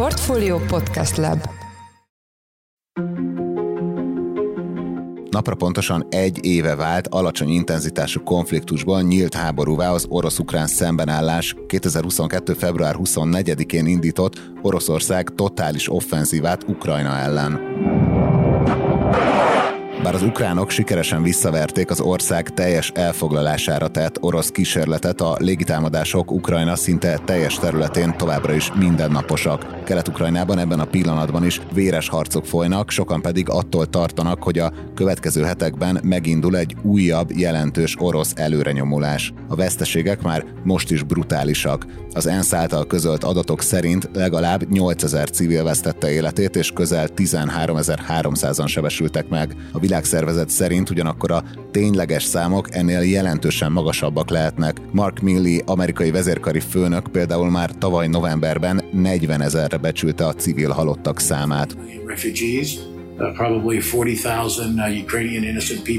Portfolio Podcast Lab Napra pontosan egy éve vált alacsony intenzitású konfliktusból nyílt háborúvá az orosz-ukrán szembenállás 2022. február 24-én indított Oroszország totális offenzívát Ukrajna ellen. Bár az ukránok sikeresen visszaverték az ország teljes elfoglalására tett orosz kísérletet, a légitámadások Ukrajna szinte teljes területén továbbra is mindennaposak. Kelet-Ukrajnában ebben a pillanatban is véres harcok folynak, sokan pedig attól tartanak, hogy a következő hetekben megindul egy újabb, jelentős orosz előrenyomulás. A veszteségek már most is brutálisak. Az ENSZ által közölt adatok szerint legalább 8000 civil vesztette életét, és közel 13.300-an sebesültek meg. A világszervezet szerint ugyanakkor a tényleges számok ennél jelentősen magasabbak lehetnek. Mark Milley, amerikai vezérkari főnök például már tavaly novemberben 40 ezerre becsülte a civil halottak számát. Uh, probably 40,000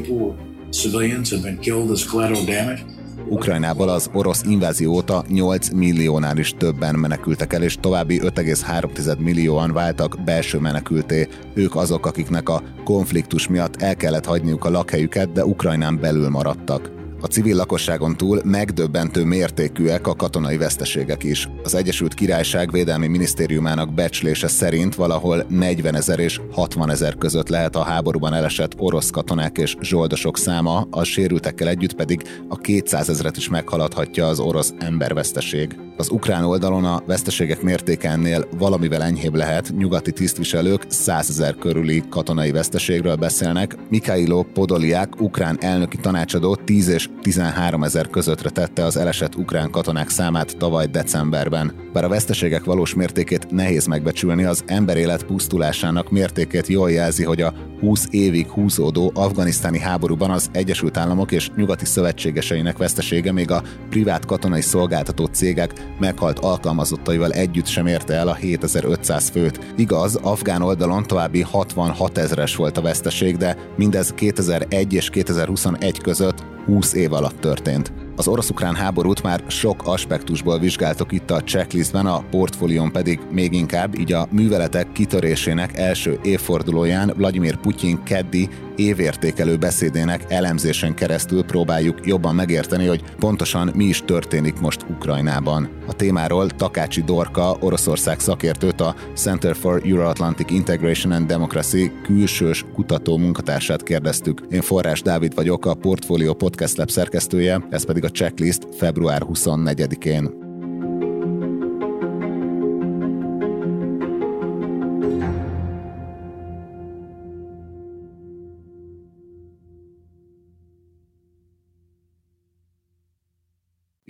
uh, civilians have been killed as collateral damage. Ukrajnából az orosz invázió óta 8 milliónál is többen menekültek el, és további 5,3 millióan váltak belső menekülté. Ők azok, akiknek a konfliktus miatt el kellett hagyniuk a lakhelyüket, de Ukrajnán belül maradtak. A civil lakosságon túl megdöbbentő mértékűek a katonai veszteségek is. Az Egyesült Királyság Védelmi Minisztériumának becslése szerint valahol 40 ezer és 60 ezer között lehet a háborúban elesett orosz katonák és zsoldosok száma, a sérültekkel együtt pedig a 200 ezeret is meghaladhatja az orosz emberveszteség. Az ukrán oldalon a veszteségek mértékennél valamivel enyhébb lehet, nyugati tisztviselők 100 ezer körüli katonai veszteségről beszélnek, Mikhailo Podoliák, ukrán elnöki tanácsadó 10 és 13 ezer közöttre tette az elesett ukrán katonák számát tavaly decemberben. Bár a veszteségek valós mértékét nehéz megbecsülni, az emberélet pusztulásának mértékét jól jelzi, hogy a 20 évig húzódó afganisztáni háborúban az Egyesült Államok és nyugati szövetségeseinek vesztesége még a privát katonai szolgáltató cégek meghalt alkalmazottaival együtt sem érte el a 7500 főt. Igaz, afgán oldalon további 66 ezeres volt a veszteség, de mindez 2001 és 2021 között 20 év alatt történt. Az orosz-ukrán háborút már sok aspektusból vizsgáltok itt a checklistben, a portfólión pedig még inkább, így a műveletek kitörésének első évfordulóján Vladimir Putyin keddi évértékelő beszédének elemzésen keresztül próbáljuk jobban megérteni, hogy pontosan mi is történik most Ukrajnában. A témáról Takácsi Dorka, Oroszország szakértőt, a Center for Euro-Atlantic Integration and Democracy külsős kutató munkatársát kérdeztük. Én Forrás Dávid vagyok, a Portfolio Podcast Lab szerkesztője, ez pedig a checklist február 24-én.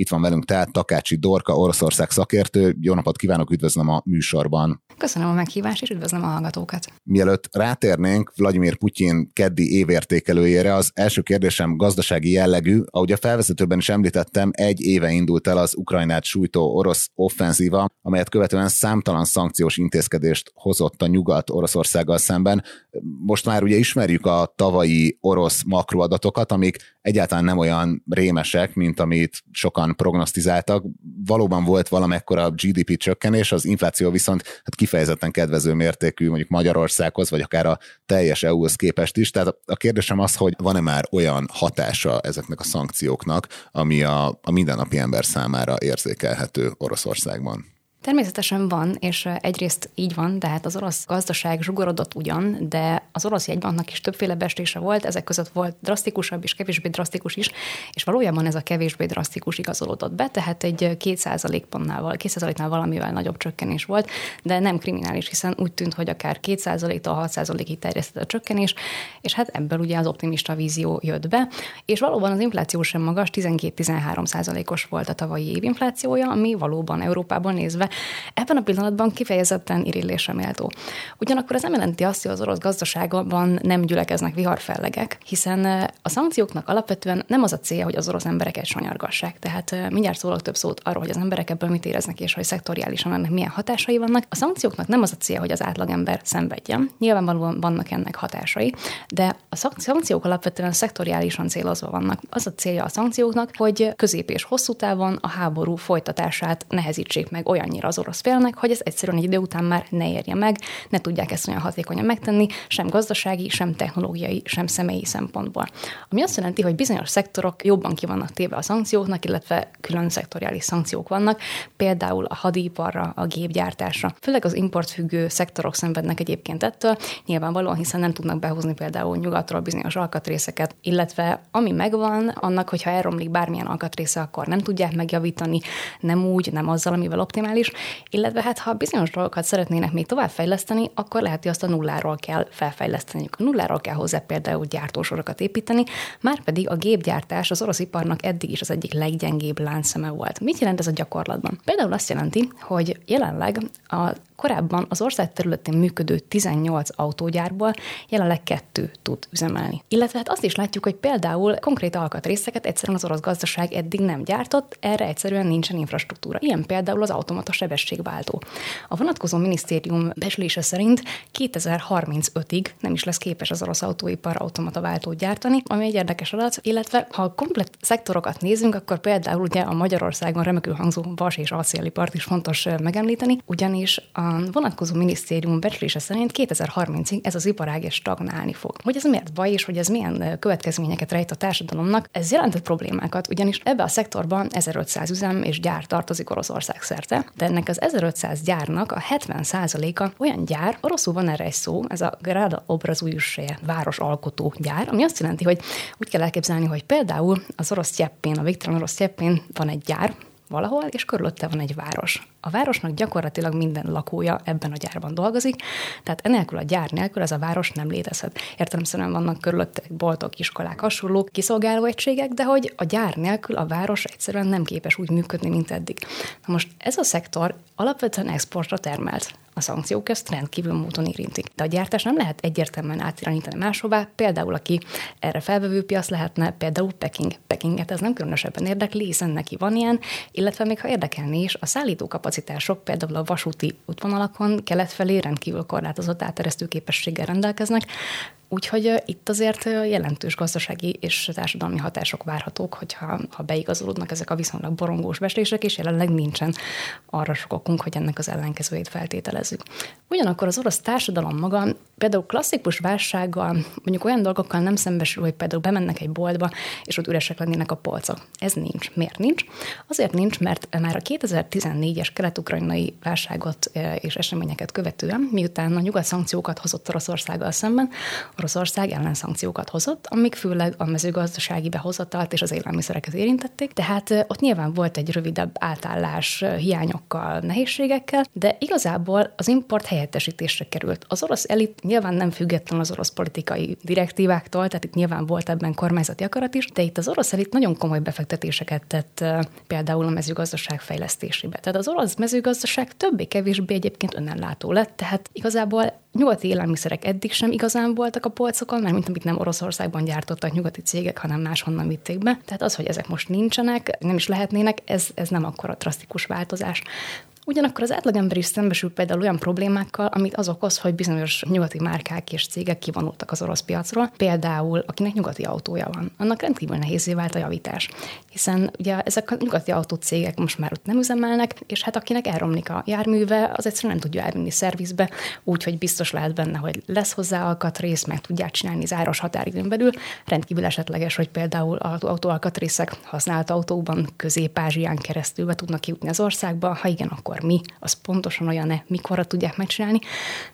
Itt van velünk tehát Takácsi Dorka, Oroszország szakértő. Jó napot kívánok, üdvözlöm a műsorban. Köszönöm a meghívást, és üdvözlöm a hallgatókat. Mielőtt rátérnénk Vladimir Putyin keddi évértékelőjére, az első kérdésem gazdasági jellegű. Ahogy a felvezetőben is említettem, egy éve indult el az Ukrajnát sújtó orosz offenzíva, amelyet követően számtalan szankciós intézkedést hozott a nyugat Oroszországgal szemben. Most már ugye ismerjük a tavalyi orosz makroadatokat, amik egyáltalán nem olyan rémesek, mint amit sokan prognosztizáltak. Valóban volt valamekkora GDP csökkenés, az infláció viszont hát kifejezetten kedvező mértékű mondjuk Magyarországhoz, vagy akár a teljes EU-hoz képest is. Tehát a kérdésem az, hogy van-e már olyan hatása ezeknek a szankcióknak, ami a, a mindennapi ember számára érzékelhető Oroszországban? Természetesen van, és egyrészt így van, de hát az orosz gazdaság zsugorodott ugyan, de az orosz jegybanknak is többféle bestése volt, ezek között volt drasztikusabb és kevésbé drasztikus is, és valójában ez a kevésbé drasztikus igazolódott be, tehát egy 2% pontnál, 2% nál valamivel nagyobb csökkenés volt, de nem kriminális, hiszen úgy tűnt, hogy akár 2%-tól 6%-ig terjesztett a csökkenés, és hát ebből ugye az optimista vízió jött be, és valóban az infláció sem magas, 12-13%-os volt a tavalyi év inflációja, ami valóban Európában nézve ebben a pillanatban kifejezetten irillésre méltó. Ugyanakkor ez nem jelenti azt, hogy az orosz gazdaságban nem gyülekeznek viharfellegek, hiszen a szankcióknak alapvetően nem az a célja, hogy az orosz embereket sanyargassák. Tehát mindjárt szólok több szót arról, hogy az emberek ebből mit éreznek, és hogy szektoriálisan ennek milyen hatásai vannak. A szankcióknak nem az a célja, hogy az átlagember szenvedjen. Nyilvánvalóan vannak ennek hatásai, de a szankciók alapvetően szektoriálisan célozva vannak. Az a célja a szankcióknak, hogy közép és hosszú távon a háború folytatását nehezítsék meg olyannyira, annyira az orosz félnek, hogy ez egyszerűen egy idő után már ne érje meg, ne tudják ezt olyan hatékonyan megtenni, sem gazdasági, sem technológiai, sem személyi szempontból. Ami azt jelenti, hogy bizonyos szektorok jobban ki vannak téve a szankcióknak, illetve külön szektoriális szankciók vannak, például a hadiparra, a gépgyártásra. Főleg az importfüggő szektorok szenvednek egyébként ettől, nyilvánvalóan, hiszen nem tudnak behozni például nyugatról bizonyos alkatrészeket, illetve ami megvan, annak, hogyha elromlik bármilyen alkatrésze, akkor nem tudják megjavítani, nem úgy, nem azzal, amivel optimális, illetve hát ha bizonyos dolgokat szeretnének még továbbfejleszteni, akkor lehet, hogy azt a nulláról kell felfejleszteni. A nulláról kell hozzá például gyártósorokat építeni, már pedig a gépgyártás az orosz iparnak eddig is az egyik leggyengébb láncszeme volt. Mit jelent ez a gyakorlatban? Például azt jelenti, hogy jelenleg a Korábban az ország területén működő 18 autógyárból jelenleg kettő tud üzemelni. Illetve hát azt is látjuk, hogy például konkrét alkatrészeket egyszerűen az orosz gazdaság eddig nem gyártott, erre egyszerűen nincsen infrastruktúra. Ilyen például az automata sebességváltó. A vonatkozó minisztérium becslése szerint 2035-ig nem is lesz képes az orosz autóipar automata váltót gyártani, ami egy érdekes adat, illetve ha a komplet szektorokat nézünk, akkor például ugye a Magyarországon remekül hangzó vas és acélipart is fontos megemlíteni, ugyanis a vonatkozó minisztérium becslése szerint 2030-ig ez az iparág is stagnálni fog. Hogy ez miért baj, és hogy ez milyen következményeket rejt a társadalomnak, ez jelentett problémákat, ugyanis ebbe a szektorban 1500 üzem és gyár tartozik Oroszország szerte, de ennek az 1500 gyárnak a 70%-a olyan gyár, oroszul van erre egy szó, ez a Grada Obrazujusje város alkotó gyár, ami azt jelenti, hogy úgy kell elképzelni, hogy például az orosz tyeppén, a végtelen orosz tyeppén van egy gyár, valahol, és körülötte van egy város. A városnak gyakorlatilag minden lakója ebben a gyárban dolgozik, tehát enélkül a gyár nélkül ez a város nem létezhet. Értelemszerűen vannak körülötte boltok, iskolák, hasonlók, kiszolgáló egységek, de hogy a gyár nélkül a város egyszerűen nem képes úgy működni, mint eddig. Na most ez a szektor alapvetően exportra termelt a szankciók ezt rendkívül módon érintik. De a gyártás nem lehet egyértelműen átirányítani máshová, például aki erre felvevő piac lehetne, például Peking. Pekinget ez nem különösebben érdekli, hiszen neki van ilyen, illetve még ha érdekelni is, a szállító kapacitások például a vasúti útvonalakon kelet felé rendkívül korlátozott áteresztő képességgel rendelkeznek, Úgyhogy itt azért jelentős gazdasági és társadalmi hatások várhatók, hogyha ha beigazolódnak ezek a viszonylag borongós bestések, és jelenleg nincsen arra sok okunk, hogy ennek az ellenkezőjét feltételezzük. Ugyanakkor az orosz társadalom maga például klasszikus válsággal, mondjuk olyan dolgokkal nem szembesül, hogy például bemennek egy boltba, és ott üresek lennének a polcok. Ez nincs. Miért nincs? Azért nincs, mert már a 2014-es kelet-ukrajnai válságot és eseményeket követően, miután a nyugat szankciókat hozott Oroszországgal szemben, Oroszország ellenszankciókat hozott, amik főleg a mezőgazdasági behozatalt és az élelmiszereket érintették, tehát ott nyilván volt egy rövidebb átállás hiányokkal, nehézségekkel, de igazából az import helyettesítésre került. Az orosz elit nyilván nem független az orosz politikai direktíváktól, tehát itt nyilván volt ebben kormányzati akarat is, de itt az orosz elit nagyon komoly befektetéseket tett például a mezőgazdaság fejlesztésébe. Tehát az orosz mezőgazdaság többé-kevésbé egyébként önellátó lett, tehát igazából nyugati élelmiszerek eddig sem igazán voltak a polcokon, mert mint amit nem Oroszországban gyártottak nyugati cégek, hanem máshonnan vitték be. Tehát az, hogy ezek most nincsenek, nem is lehetnének, ez, ez nem akkora drasztikus változás. Ugyanakkor az átlagember is szembesül például olyan problémákkal, amit az okoz, hogy bizonyos nyugati márkák és cégek kivonultak az orosz piacról. Például, akinek nyugati autója van, annak rendkívül nehézé vált a javítás. Hiszen ugye ezek a nyugati autócégek most már ott nem üzemelnek, és hát akinek elromlik a járműve, az egyszerűen nem tudja elvinni szervizbe, úgyhogy biztos lehet benne, hogy lesz hozzá alkatrész, meg tudják csinálni záros határidőn belül. Rendkívül esetleges, hogy például autóalkatrészek használt autóban közép-ázsián keresztül be tudnak jutni az országba, ha igen, akkor akkor mi, az pontosan olyan-e, mikorra tudják megcsinálni.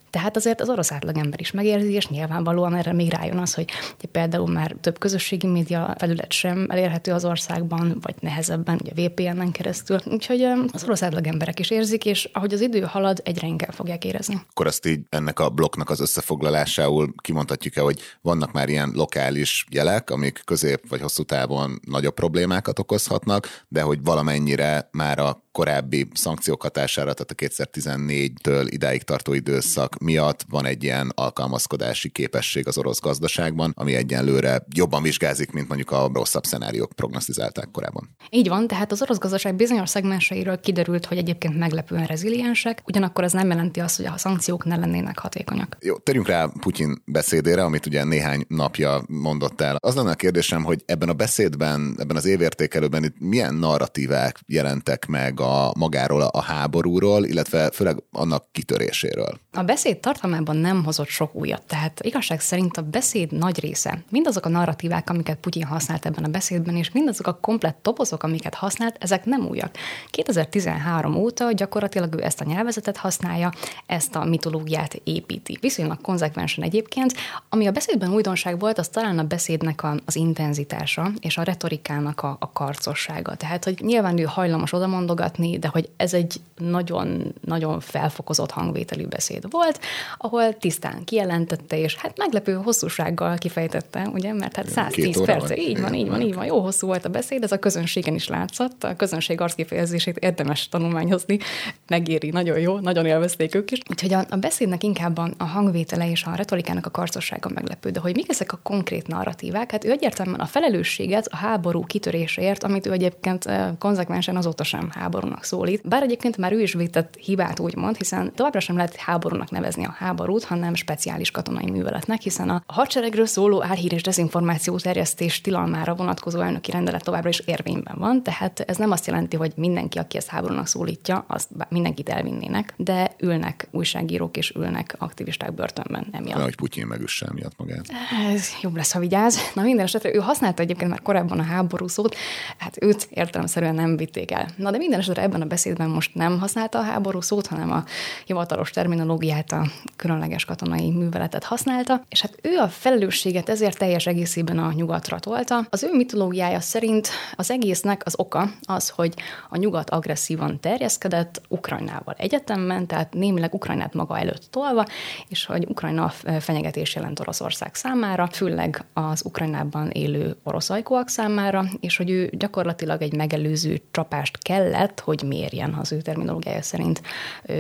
Tehát azért az orosz átlagember is megérzi, és nyilvánvalóan erre még rájön az, hogy például már több közösségi média felület sem elérhető az országban, vagy nehezebben, ugye VPN-en keresztül. Úgyhogy az orosz átlagemberek is érzik, és ahogy az idő halad, egyre inkább fogják érezni. Akkor azt így ennek a blokknak az összefoglalásául kimondhatjuk-e, hogy vannak már ilyen lokális jelek, amik közép vagy hosszú távon nagyobb problémákat okozhatnak, de hogy valamennyire már a korábbi szankciók hatására, tehát a 2014-től idáig tartó időszak miatt van egy ilyen alkalmazkodási képesség az orosz gazdaságban, ami egyenlőre jobban vizsgázik, mint mondjuk a rosszabb szenáriók prognosztizálták korábban. Így van, tehát az orosz gazdaság bizonyos szegmenseiről kiderült, hogy egyébként meglepően reziliensek, ugyanakkor ez nem jelenti azt, hogy a szankciók ne lennének hatékonyak. Jó, térjünk rá Putyin beszédére, amit ugye néhány napja mondott el. Az lenne a kérdésem, hogy ebben a beszédben, ebben az évértékelőben itt milyen narratívák jelentek meg a magáról a háborúról, illetve főleg annak kitöréséről? A beszéd tartalmában nem hozott sok újat, tehát igazság szerint a beszéd nagy része, mindazok a narratívák, amiket Putyin használt ebben a beszédben, és mindazok a komplett topozok, amiket használt, ezek nem újak. 2013 óta gyakorlatilag ő ezt a nyelvezetet használja, ezt a mitológiát építi. Viszonylag konzekvensen egyébként. Ami a beszédben újdonság volt, az talán a beszédnek a, az intenzitása és a retorikának a, a karcossága. Tehát, hogy nyilván ő hajlamos odamondogatni, de hogy ez egy nagyon-nagyon felfokozott hangvételű beszéd volt, ahol tisztán kijelentette, és hát meglepő hosszúsággal kifejtette, ugye, mert hát 110 perc, így van, így van, így van, jó hosszú volt a beszéd, ez a közönségen is látszott, a közönség arckifejezését érdemes tanulmányozni, megéri, nagyon jó, nagyon élvezték ők is. Úgyhogy a, a beszédnek inkább a, a hangvétele és a retorikának a karcossága meglepő, de hogy mik ezek a konkrét narratívák, hát ő egyértelműen a felelősséget a háború kitöréséért, amit ő egyébként eh, konzekvensen azóta sem háborúnak szólít. Bár egyébként már ő is vétett hibát, úgymond, hiszen továbbra sem lehet háborúnak nevezni a háborút, hanem speciális katonai műveletnek, hiszen a hadseregről szóló álhír és dezinformáció terjesztés tilalmára vonatkozó elnöki rendelet továbbra is érvényben van, tehát ez nem azt jelenti, hogy mindenki, aki ezt háborúnak szólítja, azt mindenkit elvinnének, de ülnek újságírók és ülnek aktivisták börtönben emiatt. Hogy Putyin megüsse emiatt magát. Ez jobb lesz, ha vigyáz. Na minden esetre ő használta egyébként már korábban a háború szót, hát őt értelemszerűen nem vitték el. Na de minden esetre ebben a beszédben most nem használta a háború szót, hanem a hivatalos terminológiát, a különleges katonai műveletet használta, és hát ő a felelősséget ezért teljes egészében a nyugatra tolta. Az ő mitológiája szerint az egésznek az oka az, hogy a nyugat agresszívan terjeszkedett Ukrajnával egyetemben, tehát némileg Ukrajnát maga előtt tolva, és hogy Ukrajna fenyegetés jelent Oroszország számára, főleg az Ukrajnában élő orosz ajkóak számára, és hogy ő gyakorlatilag egy megelőző csapást kellett, hogy mérjen az ő terminológiája szerint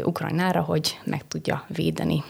Ukrajnára, hogy meg tudja védeni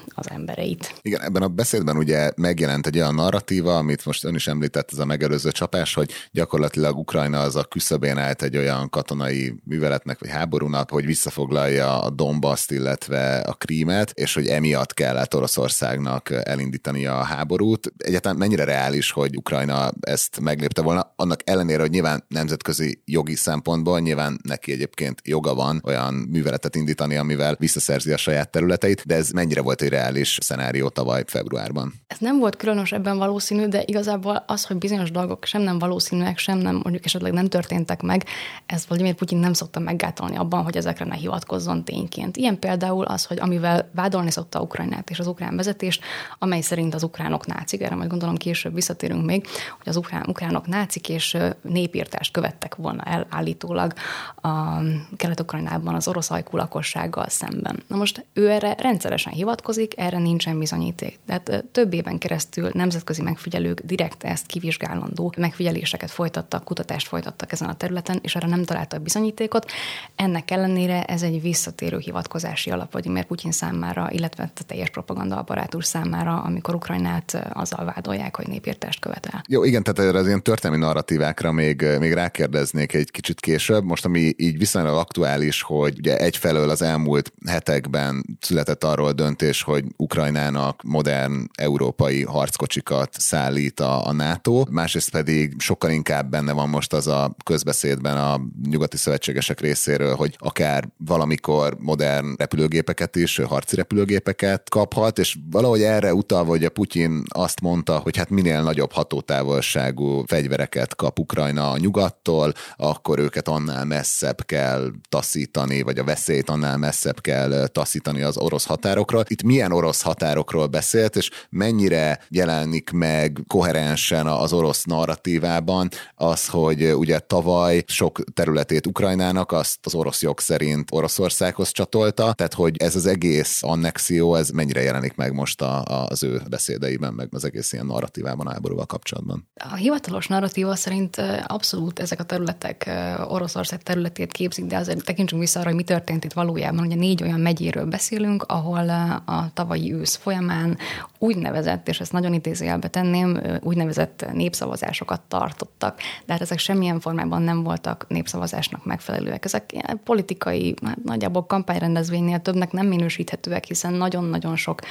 az embereit. Igen, ebben a beszédben ugye megjelent egy olyan narratíva, amit most ön is említett, ez a megelőző csapás, hogy gyakorlatilag Ukrajna az a küszöbén állt egy olyan katonai műveletnek vagy háborúnak, hogy visszafoglalja a Donbaszt, illetve a Krímet, és hogy emiatt kellett Oroszországnak elindítani a háborút. Egyáltalán mennyire reális, hogy Ukrajna ezt meglépte volna, annak ellenére, hogy nyilván nemzetközi jogi szempontból nyilván neki egyébként joga van olyan műveletet indítani, amivel visszaszerzi a saját területeit, de ez mennyire volt egy reális szenárió tavaly februárban? Ez nem volt különösebben valószínű, de igazából az, hogy bizonyos dolgok sem nem valószínűek, sem nem mondjuk esetleg nem történtek meg, ez Vladimir Putyin nem szokta meggátolni abban, hogy ezekre ne hivatkozzon tényként. Ilyen például az, hogy amivel vádolni szokta Ukrajnát és az ukrán vezetést, amely szerint az ukránok nácik, erre majd gondolom később visszatérünk még, hogy az ukrán, ukránok nácik és népírtást követtek volna el állítólag a Kelet-Ukrajnában az orosz ajkú lakossággal szemben. Na most ő erre rendszeresen hivatkozik, erre nincsen bizonyíték. Tehát több éven keresztül nemzetközi megfigyelők direkt ezt kivizsgálandó megfigyeléseket folytattak, kutatást folytattak ezen a területen, és arra nem találtak bizonyítékot. Ennek ellenére ez egy visszatérő hivatkozási alap Vladimir Putyin számára, illetve a teljes propaganda apparátus számára, amikor Ukrajnát azzal vádolják, hogy népírtást követel. Jó, igen, tehát az ilyen történelmi narratívákra még, még rákérdeznék egy kicsit később. Most, ami így viszonylag aktuális, hogy ugye egyfelől az elmúlt hetekben született arról döntés, hogy Ukrajnának modern európai harckocsikat szállít a, a NATO, másrészt pedig sokkal inkább benne van most az a közbeszédben a nyugati szövetségesek részéről, hogy akár valamikor modern repülőgépeket is, harci repülőgépeket kaphat, és valahogy erre utalva, hogy a Putyin azt mondta, hogy hát minél nagyobb hatótávolságú fegyvereket kap Ukrajna a nyugattól, akkor őket annál messzebb kell taszítani, vagy a veszélyt annál messzebb kell taszítani az orosz határokról. Itt milyen orosz határokról beszélt, és mennyire jelenik meg koherensen az orosz narratívában az, hogy ugye tavaly sok területét Ukrajnának azt az orosz jog szerint Oroszországhoz csatolta, tehát hogy ez az egész annexió, ez mennyire jelenik meg most a, az ő beszédeiben, meg az egész ilyen narratívában háborúval kapcsolatban. A hivatalos narratíva szerint abszolút ezek a területek Oroszország területét képzik, de azért tekintsünk vissza arra, hogy mi történt itt valójában. Ugye négy olyan megyéről beszélünk, ahol a tavalyi ősz folyamán úgynevezett, és ezt nagyon idézőjelbe tenném, úgynevezett népszavazásokat tartottak. De hát ezek semmilyen formában nem voltak népszavazásnak megfelelőek. Ezek politikai, hát nagyjából kampányrendezvénynél többnek nem minősíthetőek, hiszen nagyon-nagyon sok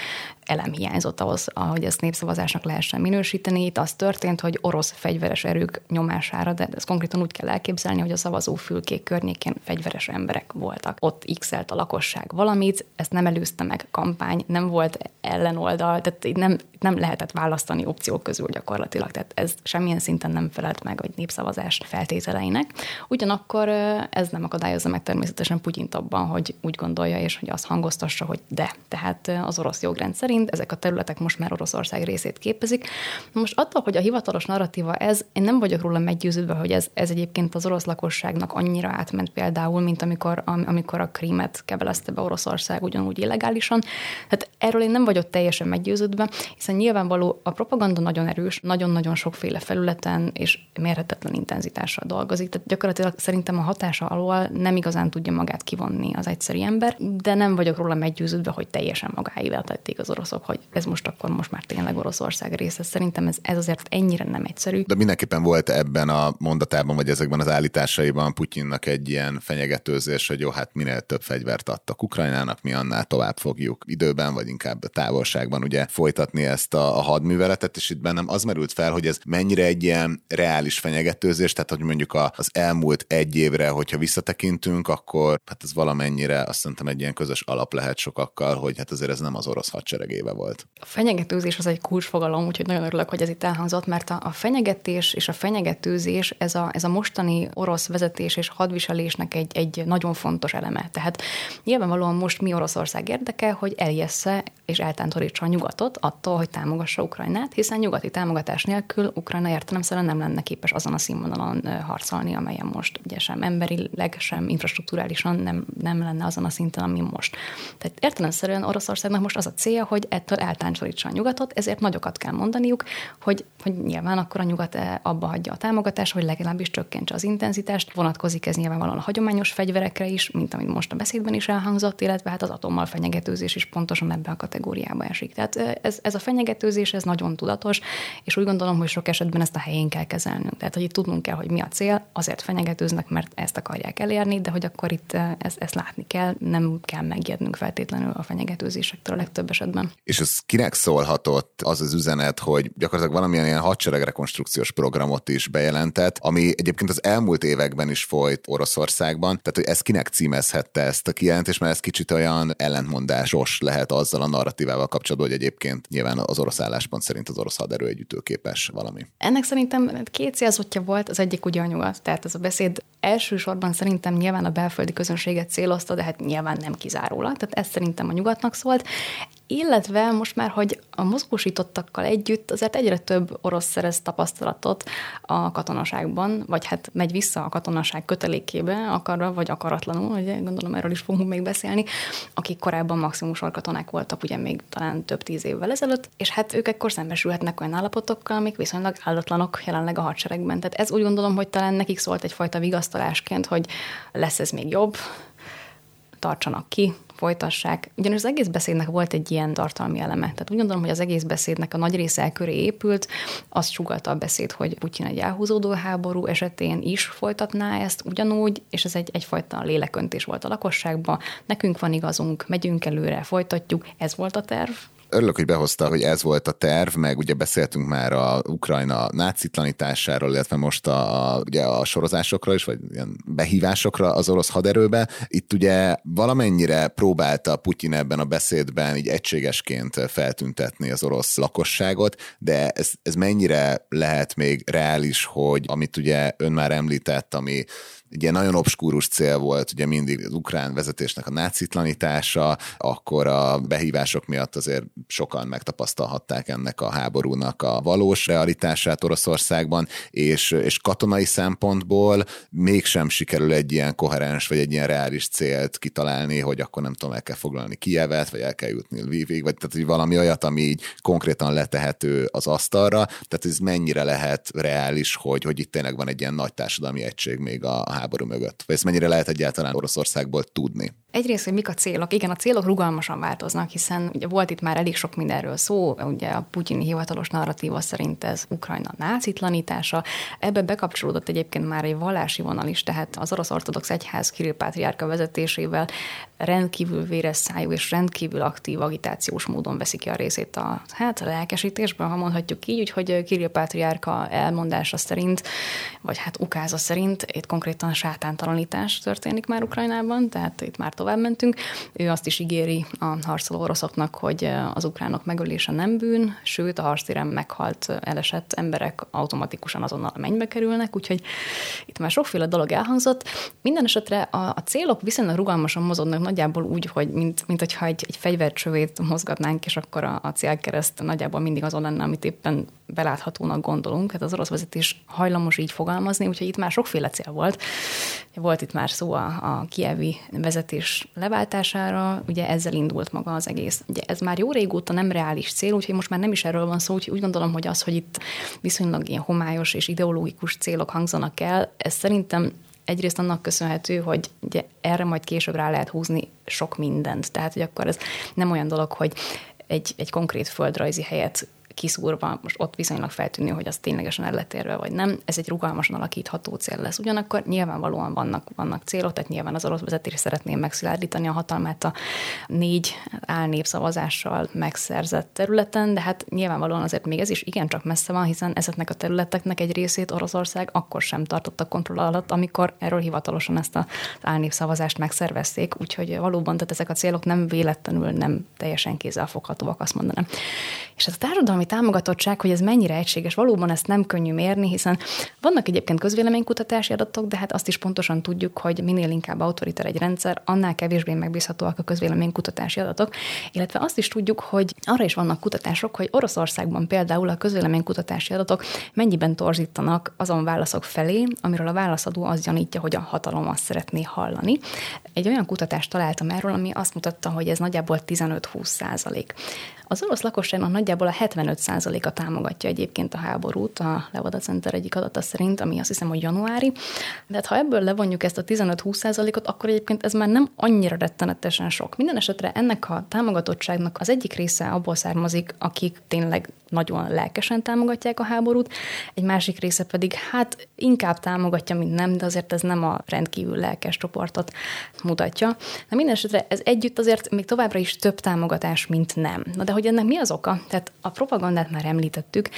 elem hiányzott ahhoz, ahogy ezt népszavazásnak lehessen minősíteni. Itt az történt, hogy orosz fegyveres erők nyomására, de ezt konkrétan úgy kell elképzelni, hogy a szavazófülkék környékén fegyveres emberek voltak. Ott x a lakosság valamit, ezt nem előzte meg kampány, nem volt ellenoldal, tehát nem, nem lehetett választani opciók közül gyakorlatilag. Tehát ez semmilyen szinten nem felelt meg a népszavazás feltételeinek. Ugyanakkor ez nem akadályozza meg természetesen Putyint abban, hogy úgy gondolja, és hogy azt hangoztassa, hogy de. Tehát az orosz jogrend szerint ezek a területek most már Oroszország részét képezik. Most attól, hogy a hivatalos narratíva ez, én nem vagyok róla meggyőződve, hogy ez, ez egyébként az orosz lakosságnak annyira átment például, mint amikor, amikor a krímet kebelezte be Oroszország ugyanúgy illegálisan. Tehát erről én nem vagyok teljesen meggyőződve, hiszen nyilvánvaló a propaganda nagyon erős, nagyon-nagyon sokféle felületen és mérhetetlen intenzitással dolgozik. Tehát gyakorlatilag szerintem a hatása alól nem igazán tudja magát kivonni az egyszerű ember, de nem vagyok róla meggyőződve, hogy teljesen magáével tették az oroszok, hogy ez most akkor most már tényleg Oroszország része. Szerintem ez, ez azért ennyire nem egyszerű. De mindenképpen volt ebben a mondatában, vagy ezekben az állításaiban Putyinnak egy ilyen fenyegetőzés, hogy jó, hát minél több fegyvert adtak Ukrajnának, mi annál tovább fogjuk időben, vagy inkább a távolságban ugye folytatni ezt a, a hadműveletet, és itt bennem az merült fel, hogy ez mennyire egy ilyen reális fenyegetőzés, tehát hogy mondjuk az elmúlt egy évre, hogyha visszatekintünk, akkor hát ez valamennyire azt szerintem egy ilyen közös alap lehet sokakkal, hogy hát azért ez nem az orosz hadseregéve volt. A fenyegetőzés az egy kulcsfogalom, úgyhogy nagyon örülök, hogy ez itt elhangzott, mert a, a fenyegetés és a fenyegetőzés ez a, ez a mostani orosz vezetés és hadviselésnek egy, egy nagyon fontos eleme. Tehát nyilvánvalóan most mi Oroszország érdeke, hogy eljessze és eltántorítsa a nyugatot attól, hogy támogassa Ukrajnát, hiszen nyugati támogatás nélkül Ukrajna értelemszerűen nem lenne képes azon a színvonalon harcolni, amelyen most ugye sem emberileg, sem infrastruktúrálisan nem, nem lenne azon a szinten, ami most. Tehát értelemszerűen Oroszországnak most az a célja, hogy ettől eltántorítsa a nyugatot, ezért nagyokat kell mondaniuk, hogy, hogy nyilván akkor a nyugat abba hagyja a támogatást, hogy legalábbis csökkentse az intenzitást. Vonatkozik ez nyilvánvalóan a hagyományos fegyverekre is, mint amit most a beszédben is elhangzott, illetve hát az atommal fenyegetőzés is pontosan ebbe a kategóriába esik. Tehát ez, ez a fenyegetőzés, ez nagyon tudatos, és úgy gondolom, hogy sok esetben ezt a helyén kell kezelnünk. Tehát, hogy itt tudnunk kell, hogy mi a cél, azért fenyegetőznek, mert ezt akarják elérni, de hogy akkor itt ezt, ezt látni kell, nem kell megijednünk feltétlenül a fenyegetőzésektől a legtöbb esetben. És ez kinek szólhatott az az üzenet, hogy gyakorlatilag valamilyen ilyen hadseregrekonstrukciós programot is bejelentett, ami egyébként az elmúlt években is folyt Oroszországban, tehát hogy ez kinek címezhette ezt a kijelentést, mert ez kicsit olyan ellentmondásos lehet azzal a narratívával kapcsolatban, hogy egyébként nyilván az orosz álláspont szerint az orosz haderő egy valami. Ennek szerintem két célzottja volt, az egyik ugye a nyugat. Tehát ez a beszéd elsősorban szerintem nyilván a belföldi közönséget célozta, de hát nyilván nem kizárólag. Tehát ez szerintem a nyugatnak szólt. Illetve most már, hogy a mozgósítottakkal együtt azért egyre több orosz szerez tapasztalatot a katonaságban, vagy hát megy vissza a katonaság kötelékébe, akarva vagy akaratlanul, ugye gondolom erről is fogunk még beszélni, akik korábban maximum katonák voltak, ugye még talán több tíz évvel ezelőtt, és hát ők ekkor szembesülhetnek olyan állapotokkal, amik viszonylag áldatlanok jelenleg a hadseregben. Tehát ez úgy gondolom, hogy talán nekik szólt egyfajta vigasztalásként, hogy lesz ez még jobb, tartsanak ki, folytassák. Ugyanis az egész beszédnek volt egy ilyen tartalmi eleme. Tehát úgy gondolom, hogy az egész beszédnek a nagy része köré épült, azt sugalta a beszéd, hogy Putyin egy elhúzódó háború esetén is folytatná ezt ugyanúgy, és ez egy, egyfajta léleköntés volt a lakosságban. Nekünk van igazunk, megyünk előre, folytatjuk, ez volt a terv, Örülök, hogy behozta, hogy ez volt a terv, meg ugye beszéltünk már a Ukrajna nácitlanításáról, illetve most a, a, ugye a sorozásokra is, vagy ilyen behívásokra az orosz haderőbe. Itt ugye valamennyire próbálta Putyin ebben a beszédben így egységesként feltüntetni az orosz lakosságot, de ez, ez mennyire lehet még reális, hogy amit ugye ön már említett, ami egy nagyon obskúrus cél volt ugye mindig az ukrán vezetésnek a nácitlanítása, akkor a behívások miatt azért sokan megtapasztalhatták ennek a háborúnak a valós realitását Oroszországban, és, és katonai szempontból mégsem sikerül egy ilyen koherens vagy egy ilyen reális célt kitalálni, hogy akkor nem tudom, el kell foglalni Kievet, vagy el kell jutni Lvivig, vagy tehát hogy valami olyat, ami így konkrétan letehető az asztalra, tehát ez mennyire lehet reális, hogy, hogy itt tényleg van egy ilyen nagy társadalmi egység még a háború mögött? Vagy ezt mennyire lehet egyáltalán Oroszországból tudni? Egyrészt, hogy mik a célok. Igen, a célok rugalmasan változnak, hiszen ugye volt itt már elég sok mindenről szó, ugye a putyini hivatalos narratíva szerint ez Ukrajna nácitlanítása. Ebbe bekapcsolódott egyébként már egy vallási vonal is, tehát az orosz ortodox egyház Kirill Pátriárka vezetésével rendkívül véres szájú és rendkívül aktív agitációs módon veszi ki a részét a, hát, a lelkesítésben, ha mondhatjuk így, úgyhogy Kirill Pátriárka elmondása szerint, vagy hát ukáza szerint itt konkrétan sátántalanítás történik már Ukrajnában, tehát itt már tovább mentünk. Ő azt is ígéri a harcoló oroszoknak, hogy az ukránok megölése nem bűn, sőt a harctéren meghalt, elesett emberek automatikusan azonnal a mennybe kerülnek, úgyhogy itt már sokféle dolog elhangzott. Minden esetre a, a célok viszonylag rugalmasan mozognak nagyjából úgy, hogy mint, mint hogyha egy, egy fegyvercsövét mozgatnánk, és akkor a, a célkereszt nagyjából mindig azon lenne, amit éppen beláthatónak gondolunk. Hát az orosz vezetés hajlamos így fogalmazni, úgyhogy itt már sokféle cél volt. Volt itt már szó a, a kievi vezetés leváltására, ugye ezzel indult maga az egész. Ugye ez már jó régóta nem reális cél, úgyhogy most már nem is erről van szó, úgyhogy úgy gondolom, hogy az, hogy itt viszonylag ilyen homályos és ideológikus célok hangzanak el, ez szerintem egyrészt annak köszönhető, hogy ugye erre majd később rá lehet húzni sok mindent. Tehát, hogy akkor ez nem olyan dolog, hogy egy, egy konkrét földrajzi helyet kiszúrva, most ott viszonylag feltűnő, hogy az ténylegesen el vagy nem. Ez egy rugalmasan alakítható cél lesz. Ugyanakkor nyilvánvalóan vannak, vannak célok, tehát nyilván az orosz vezetés szeretné megszilárdítani a hatalmát a négy álnépszavazással megszerzett területen, de hát nyilvánvalóan azért még ez is igencsak messze van, hiszen ezeknek a területeknek egy részét Oroszország akkor sem tartotta kontroll alatt, amikor erről hivatalosan ezt az álnépszavazást megszervezték, úgyhogy valóban tehát ezek a célok nem véletlenül nem teljesen kézzelfoghatóak, azt mondanám. És ez a társadalmi támogatottság, hogy ez mennyire egységes, valóban ezt nem könnyű mérni, hiszen vannak egyébként közvéleménykutatási adatok, de hát azt is pontosan tudjuk, hogy minél inkább autoriter egy rendszer, annál kevésbé megbízhatóak a közvéleménykutatási adatok, illetve azt is tudjuk, hogy arra is vannak kutatások, hogy Oroszországban például a közvéleménykutatási adatok mennyiben torzítanak azon válaszok felé, amiről a válaszadó azt gyanítja, hogy a hatalom azt szeretné hallani. Egy olyan kutatást találtam erről, ami azt mutatta, hogy ez nagyjából 15-20 százalék. Az orosz lakosságnak nagyjából a 75%-a támogatja egyébként a háborút, a Levada Center egyik adata szerint, ami azt hiszem, hogy januári. De hát, ha ebből levonjuk ezt a 15-20%-ot, akkor egyébként ez már nem annyira rettenetesen sok. Minden esetre ennek a támogatottságnak az egyik része abból származik, akik tényleg nagyon lelkesen támogatják a háborút, egy másik része pedig hát inkább támogatja, mint nem, de azért ez nem a rendkívül lelkes csoportot mutatja. De minden ez együtt azért még továbbra is több támogatás, mint nem. Na de hogy ennek mi az oka? Tehát a propagandát már említettük,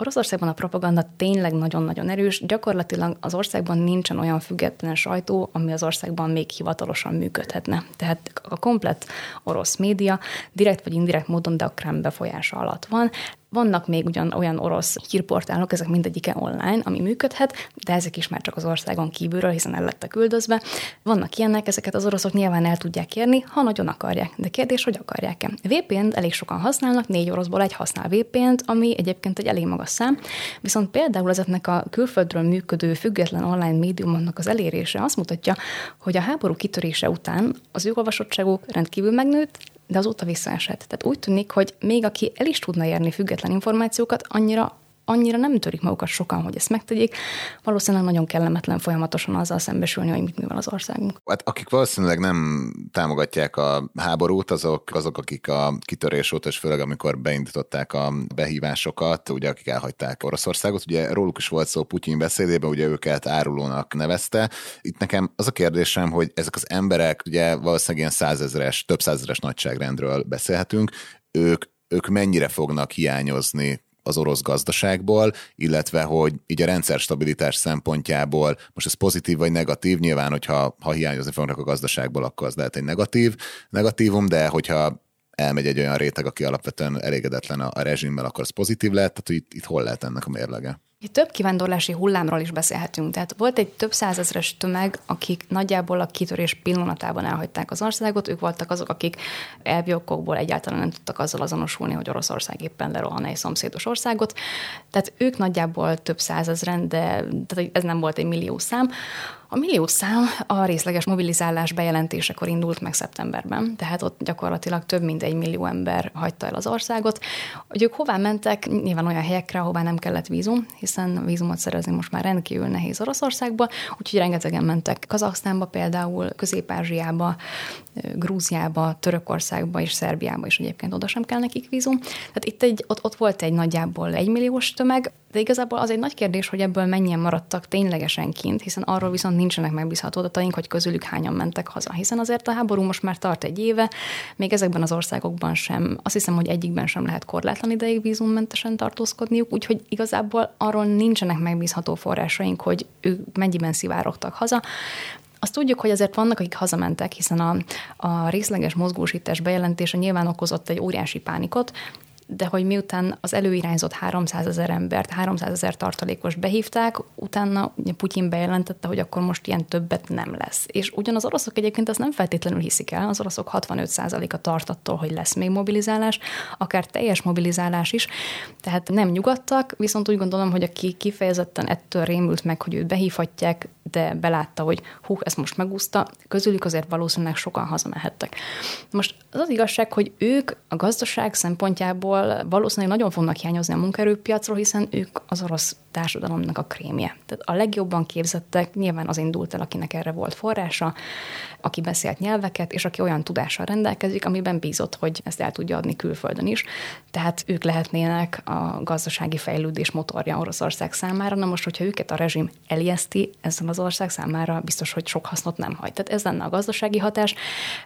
Oroszországban a propaganda tényleg nagyon-nagyon erős. Gyakorlatilag az országban nincsen olyan független sajtó, ami az országban még hivatalosan működhetne. Tehát a komplet orosz média direkt vagy indirekt módon, de a Kreml befolyása alatt van. Vannak még ugyan olyan orosz hírportálok, ezek mindegyike online, ami működhet, de ezek is már csak az országon kívülről, hiszen el lettek üldözve. Vannak ilyenek, ezeket az oroszok nyilván el tudják érni, ha nagyon akarják. De kérdés, hogy akarják-e? VPN-t elég sokan használnak, négy oroszból egy használ VPN-t, ami egyébként egy elég magas szám, viszont például ezeknek a külföldről működő független online médiumoknak az elérése azt mutatja, hogy a háború kitörése után az ő olvasottságuk rendkívül megnőtt, de azóta visszaesett. Tehát úgy tűnik, hogy még aki el is tudna érni független információkat, annyira annyira nem törik magukat sokan, hogy ezt megtegyék. Valószínűleg nagyon kellemetlen folyamatosan azzal szembesülni, hogy mit művel az országunk. Hát akik valószínűleg nem támogatják a háborút, azok, azok akik a kitörés óta, és főleg amikor beindították a behívásokat, ugye akik elhagyták Oroszországot, ugye róluk is volt szó Putyin beszédében, ugye őket árulónak nevezte. Itt nekem az a kérdésem, hogy ezek az emberek, ugye valószínűleg ilyen százezeres, több százezeres nagyságrendről beszélhetünk, ők ők mennyire fognak hiányozni az orosz gazdaságból, illetve hogy így a rendszer stabilitás szempontjából, most ez pozitív vagy negatív, nyilván, hogyha ha hiányozni fognak a gazdaságból, akkor az lehet egy negatív, negatívum, de hogyha elmegy egy olyan réteg, aki alapvetően elégedetlen a, a rezsimmel, akkor az pozitív lehet, tehát itt, itt hol lehet ennek a mérlege? Itt több kivándorlási hullámról is beszélhetünk. Tehát volt egy több százezres tömeg, akik nagyjából a kitörés pillanatában elhagyták az országot. Ők voltak azok, akik elvi okokból egyáltalán nem tudtak azzal azonosulni, hogy Oroszország éppen lerohan egy szomszédos országot. Tehát ők nagyjából több százezren, de tehát ez nem volt egy millió szám. A millió szám a részleges mobilizálás bejelentésekor indult meg szeptemberben, tehát ott gyakorlatilag több mint egy millió ember hagyta el az országot. Hogy ők hová mentek, nyilván olyan helyekre, ahová nem kellett vízum, hiszen vízumot szerezni most már rendkívül nehéz Oroszországba, úgyhogy rengetegen mentek Kazaksztánba például, Közép-Ázsiába, Grúziába, Törökországba és Szerbiába is egyébként oda sem kell nekik vízum. Tehát itt egy, ott, ott volt egy nagyjából egy milliós tömeg, de igazából az egy nagy kérdés, hogy ebből mennyien maradtak ténylegesen kint, hiszen arról viszont nincsenek megbízható adataink, hogy közülük hányan mentek haza. Hiszen azért a háború most már tart egy éve, még ezekben az országokban sem, azt hiszem, hogy egyikben sem lehet korlátlan ideig vízummentesen tartózkodniuk, úgyhogy igazából arról nincsenek megbízható forrásaink, hogy ők mennyiben szivárogtak haza. Azt tudjuk, hogy azért vannak, akik hazamentek, hiszen a, a részleges mozgósítás bejelentése nyilván okozott egy óriási pánikot, de hogy miután az előirányzott 300 ezer embert, 300 ezer tartalékos behívták, utána Putyin bejelentette, hogy akkor most ilyen többet nem lesz. És ugyan az oroszok egyébként azt nem feltétlenül hiszik el, az oroszok 65%-a tart attól, hogy lesz még mobilizálás, akár teljes mobilizálás is, tehát nem nyugodtak, viszont úgy gondolom, hogy aki kifejezetten ettől rémült meg, hogy őt behívhatják, de belátta, hogy hú, ezt most megúszta, közülük azért valószínűleg sokan hazamehettek. Most az az igazság, hogy ők a gazdaság szempontjából valószínűleg nagyon fognak hiányozni a munkaerőpiacról, hiszen ők az orosz társadalomnak a krémje. Tehát a legjobban képzettek nyilván az indult el, akinek erre volt forrása, aki beszélt nyelveket, és aki olyan tudással rendelkezik, amiben bízott, hogy ezt el tudja adni külföldön is. Tehát ők lehetnének a gazdasági fejlődés motorja Oroszország számára. Na most, hogyha őket a rezsim elijeszti, ezzel az ország számára biztos, hogy sok hasznot nem hagy. Tehát ez lenne a gazdasági hatás,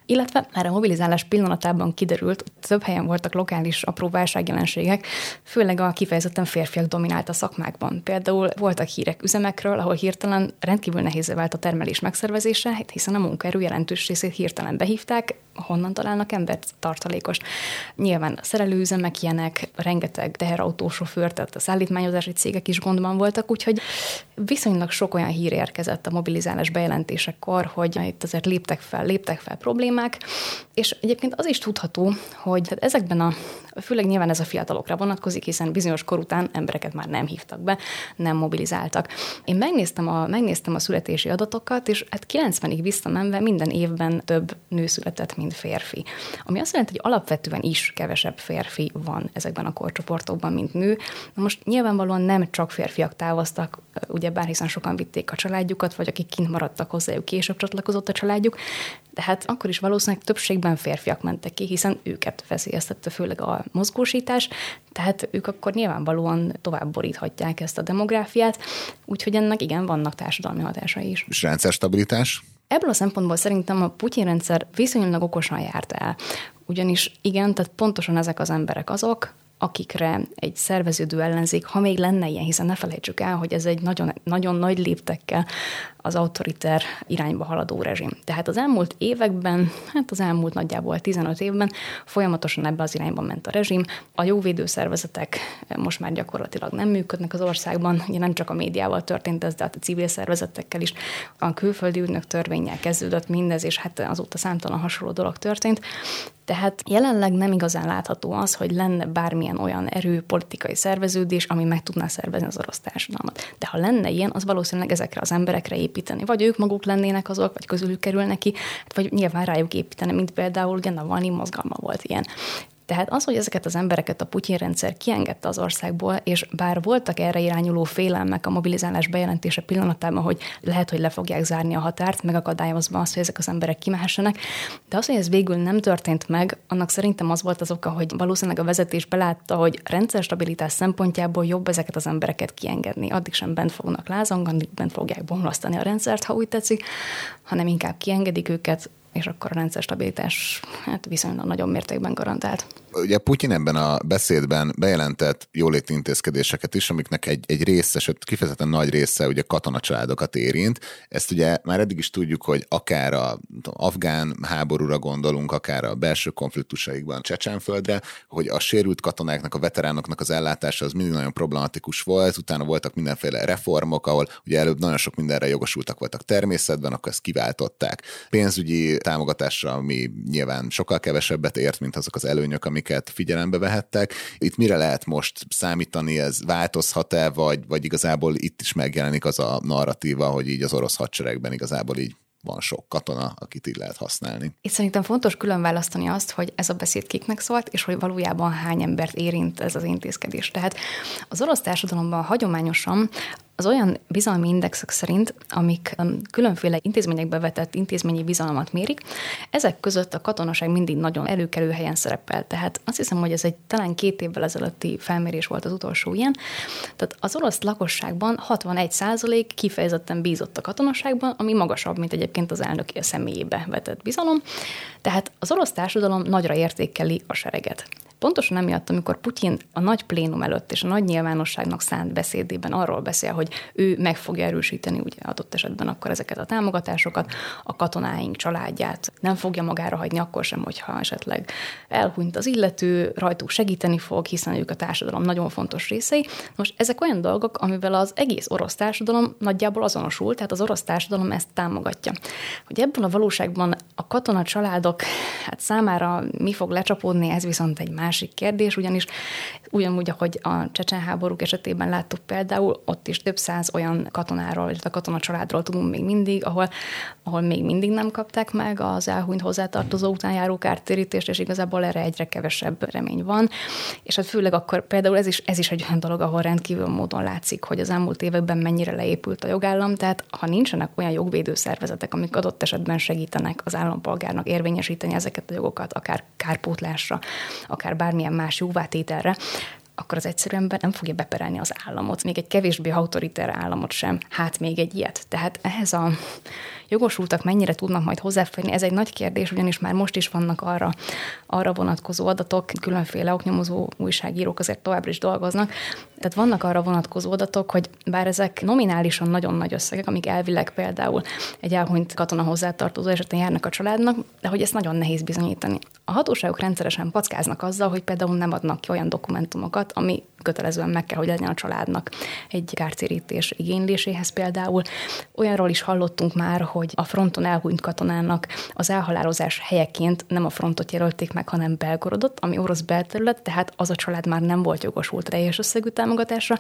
illetve már a mobilizálás pillanatában kiderült, több helyen voltak lokális apró válságjelenségek, főleg a kifejezetten férfiak dominált a szakmákban. Például voltak hírek üzemekről, ahol hirtelen rendkívül nehéz vált a termelés megszervezése, hiszen a munkaerő jelentős részét hirtelen behívták, honnan találnak embert tartalékos. Nyilván szerelőüzemek ilyenek, rengeteg teherautósofőr, tehát a szállítmányozási cégek is gondban voltak, úgyhogy viszonylag sok olyan hír érkezett a mobilizálás bejelentésekor, hogy itt azért léptek fel, léptek fel problémák, és egyébként az is tudható, hogy tehát ezekben a, főleg nyilván ez a fiatalokra vonatkozik, hiszen bizonyos kor után embereket már nem hívtak be, nem mobilizáltak. Én megnéztem a, megnéztem a születési adatokat, és hát 90-ig visszamenve minden évben több nő született, mint férfi. Ami azt jelenti, hogy alapvetően is kevesebb férfi van ezekben a korcsoportokban, mint nő. Na most nyilvánvalóan nem csak férfiak távoztak, ugye bár hiszen sokan vitték a családjukat, vagy akik kint maradtak hozzájuk, később csatlakozott a családjuk, de hát akkor is valószínűleg többségben férfiak mentek ki, hiszen őket veszélyeztette főleg a mozgósítás, tehát ők akkor nyilvánvalóan tovább boríthatják ezt a demográfiát, úgyhogy ennek igen, vannak társadalmi hatásai is. És rendszerstabilitás? Ebből a szempontból szerintem a Putyin rendszer viszonylag okosan járt el. Ugyanis igen, tehát pontosan ezek az emberek azok, akikre egy szerveződő ellenzék, ha még lenne ilyen, hiszen ne felejtsük el, hogy ez egy nagyon, nagyon nagy léptekkel az autoriter irányba haladó rezsim. Tehát az elmúlt években, hát az elmúlt nagyjából 15 évben folyamatosan ebbe az irányba ment a rezsim. A jóvédő szervezetek most már gyakorlatilag nem működnek az országban, ugye nem csak a médiával történt ez, de hát a civil szervezetekkel is. A külföldi ügynök törvényel kezdődött mindez, és hát azóta számtalan hasonló dolog történt. Tehát jelenleg nem igazán látható az, hogy lenne bármilyen olyan erő, politikai szerveződés, ami meg tudná szervezni az orosz társadalmat. De ha lenne ilyen, az valószínűleg ezekre az emberekre építeni. Vagy ők maguk lennének azok, vagy közülük kerülnek ki, vagy nyilván rájuk építeni, mint például ugye Navalnyi mozgalma volt ilyen. Tehát az, hogy ezeket az embereket a Putyin rendszer kiengedte az országból, és bár voltak erre irányuló félelmek a mobilizálás bejelentése pillanatában, hogy lehet, hogy le fogják zárni a határt, megakadályozva azt, hogy ezek az emberek kimehessenek, de az, hogy ez végül nem történt meg, annak szerintem az volt az oka, hogy valószínűleg a vezetés belátta, hogy rendszerstabilitás szempontjából jobb ezeket az embereket kiengedni. Addig sem bent fognak lázongani, bent fogják bomlasztani a rendszert, ha úgy tetszik, hanem inkább kiengedik őket, és akkor a rendszer stabilitás hát viszonylag nagyon mértékben garantált. Ugye Putyin ebben a beszédben bejelentett jóléti intézkedéseket is, amiknek egy, egy része, sőt kifejezetten nagy része ugye katonacsaládokat érint. Ezt ugye már eddig is tudjuk, hogy akár a afgán háborúra gondolunk, akár a belső konfliktusaikban Csecsenföldre, hogy a sérült katonáknak, a veteránoknak az ellátása az mindig nagyon problematikus volt, utána voltak mindenféle reformok, ahol ugye előbb nagyon sok mindenre jogosultak voltak természetben, akkor ezt kiváltották. Pénzügyi támogatásra, ami nyilván sokkal kevesebbet ért, mint azok az előnyök, amik amiket figyelembe vehettek. Itt mire lehet most számítani, ez változhat-e, vagy, vagy igazából itt is megjelenik az a narratíva, hogy így az orosz hadseregben igazából így van sok katona, akit így lehet használni. Itt szerintem fontos külön választani azt, hogy ez a beszéd kiknek szólt, és hogy valójában hány embert érint ez az intézkedés. Tehát az orosz társadalomban hagyományosan az olyan bizalmi indexek szerint, amik um, különféle intézményekbe vetett intézményi bizalmat mérik, ezek között a katonaság mindig nagyon előkelő helyen szerepel. Tehát azt hiszem, hogy ez egy talán két évvel ezelőtti felmérés volt az utolsó ilyen. Tehát az orosz lakosságban 61 százalék kifejezetten bízott a katonaságban, ami magasabb, mint egyébként az elnök személyébe vetett bizalom. Tehát az orosz társadalom nagyra értékeli a sereget. Pontosan emiatt, amikor Putyin a nagy plénum előtt és a nagy nyilvánosságnak szánt beszédében arról beszél, hogy ő meg fogja erősíteni ugye adott esetben akkor ezeket a támogatásokat, a katonáink családját nem fogja magára hagyni akkor sem, hogyha esetleg elhunyt az illető, rajtuk segíteni fog, hiszen ők a társadalom nagyon fontos részei. Most ezek olyan dolgok, amivel az egész orosz társadalom nagyjából azonosul, tehát az orosz társadalom ezt támogatja. Hogy ebből a valóságban a katona családok hát számára mi fog lecsapódni, ez viszont egy más másik kérdés, ugyanis ugyanúgy, ahogy a csecsen háborúk esetében láttuk például, ott is több száz olyan katonáról, illetve katona családról tudunk még mindig, ahol, ahol még mindig nem kapták meg az elhunyt hozzátartozó után járó kártérítést, és igazából erre egyre kevesebb remény van. És hát főleg akkor például ez is, ez is egy olyan dolog, ahol rendkívül módon látszik, hogy az elmúlt években mennyire leépült a jogállam, tehát ha nincsenek olyan jogvédő szervezetek, amik adott esetben segítenek az állampolgárnak érvényesíteni ezeket a jogokat, akár kárpótlásra, akár bármilyen más jóvátételre, akkor az egyszerű ember nem fogja beperelni az államot, még egy kevésbé autoriter államot sem, hát még egy ilyet. Tehát ehhez a jogosultak mennyire tudnak majd hozzáférni, ez egy nagy kérdés, ugyanis már most is vannak arra, arra vonatkozó adatok, különféle oknyomozó újságírók azért továbbra is dolgoznak, tehát vannak arra vonatkozó adatok, hogy bár ezek nominálisan nagyon nagy összegek, amik elvileg például egy elhunyt katona hozzátartozó esetén járnak a családnak, de hogy ezt nagyon nehéz bizonyítani. A hatóságok rendszeresen packáznak azzal, hogy például nem adnak ki olyan dokumentumokat, ami kötelezően meg kell, hogy legyen a családnak egy kártérítés igényléséhez például. Olyanról is hallottunk már, hogy a fronton elhunyt katonának az elhalálozás helyeként nem a frontot jelölték meg, hanem Belgorodot, ami orosz belterület, tehát az a család már nem volt jogosult teljes összegű támogatásra.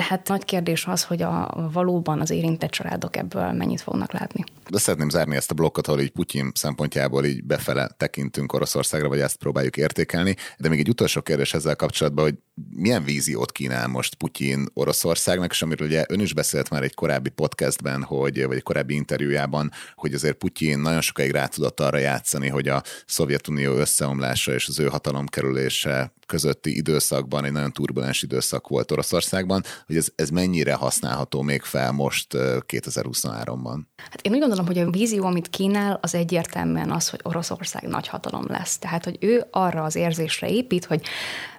Tehát nagy kérdés az, hogy a valóban az érintett családok ebből mennyit fognak látni. De szeretném zárni ezt a blokkot, ahol így Putyin szempontjából így befele tekintünk Oroszországra, vagy ezt próbáljuk értékelni. De még egy utolsó kérdés ezzel kapcsolatban, hogy milyen víziót kínál most Putyin Oroszországnak, és amiről ugye ön is beszélt már egy korábbi podcastben, hogy, vagy egy korábbi interjújában, hogy azért Putyin nagyon sokáig rá tudott arra játszani, hogy a Szovjetunió összeomlása és az ő hatalom kerülése közötti időszakban egy nagyon turbulens időszak volt Oroszországban, hogy ez, ez mennyire használható még fel most 2023-ban? Hát én úgy gondolom, hogy a vízió, amit kínál, az egyértelműen az, hogy Oroszország nagy hatalom lesz. Tehát, hogy ő arra az érzésre épít, hogy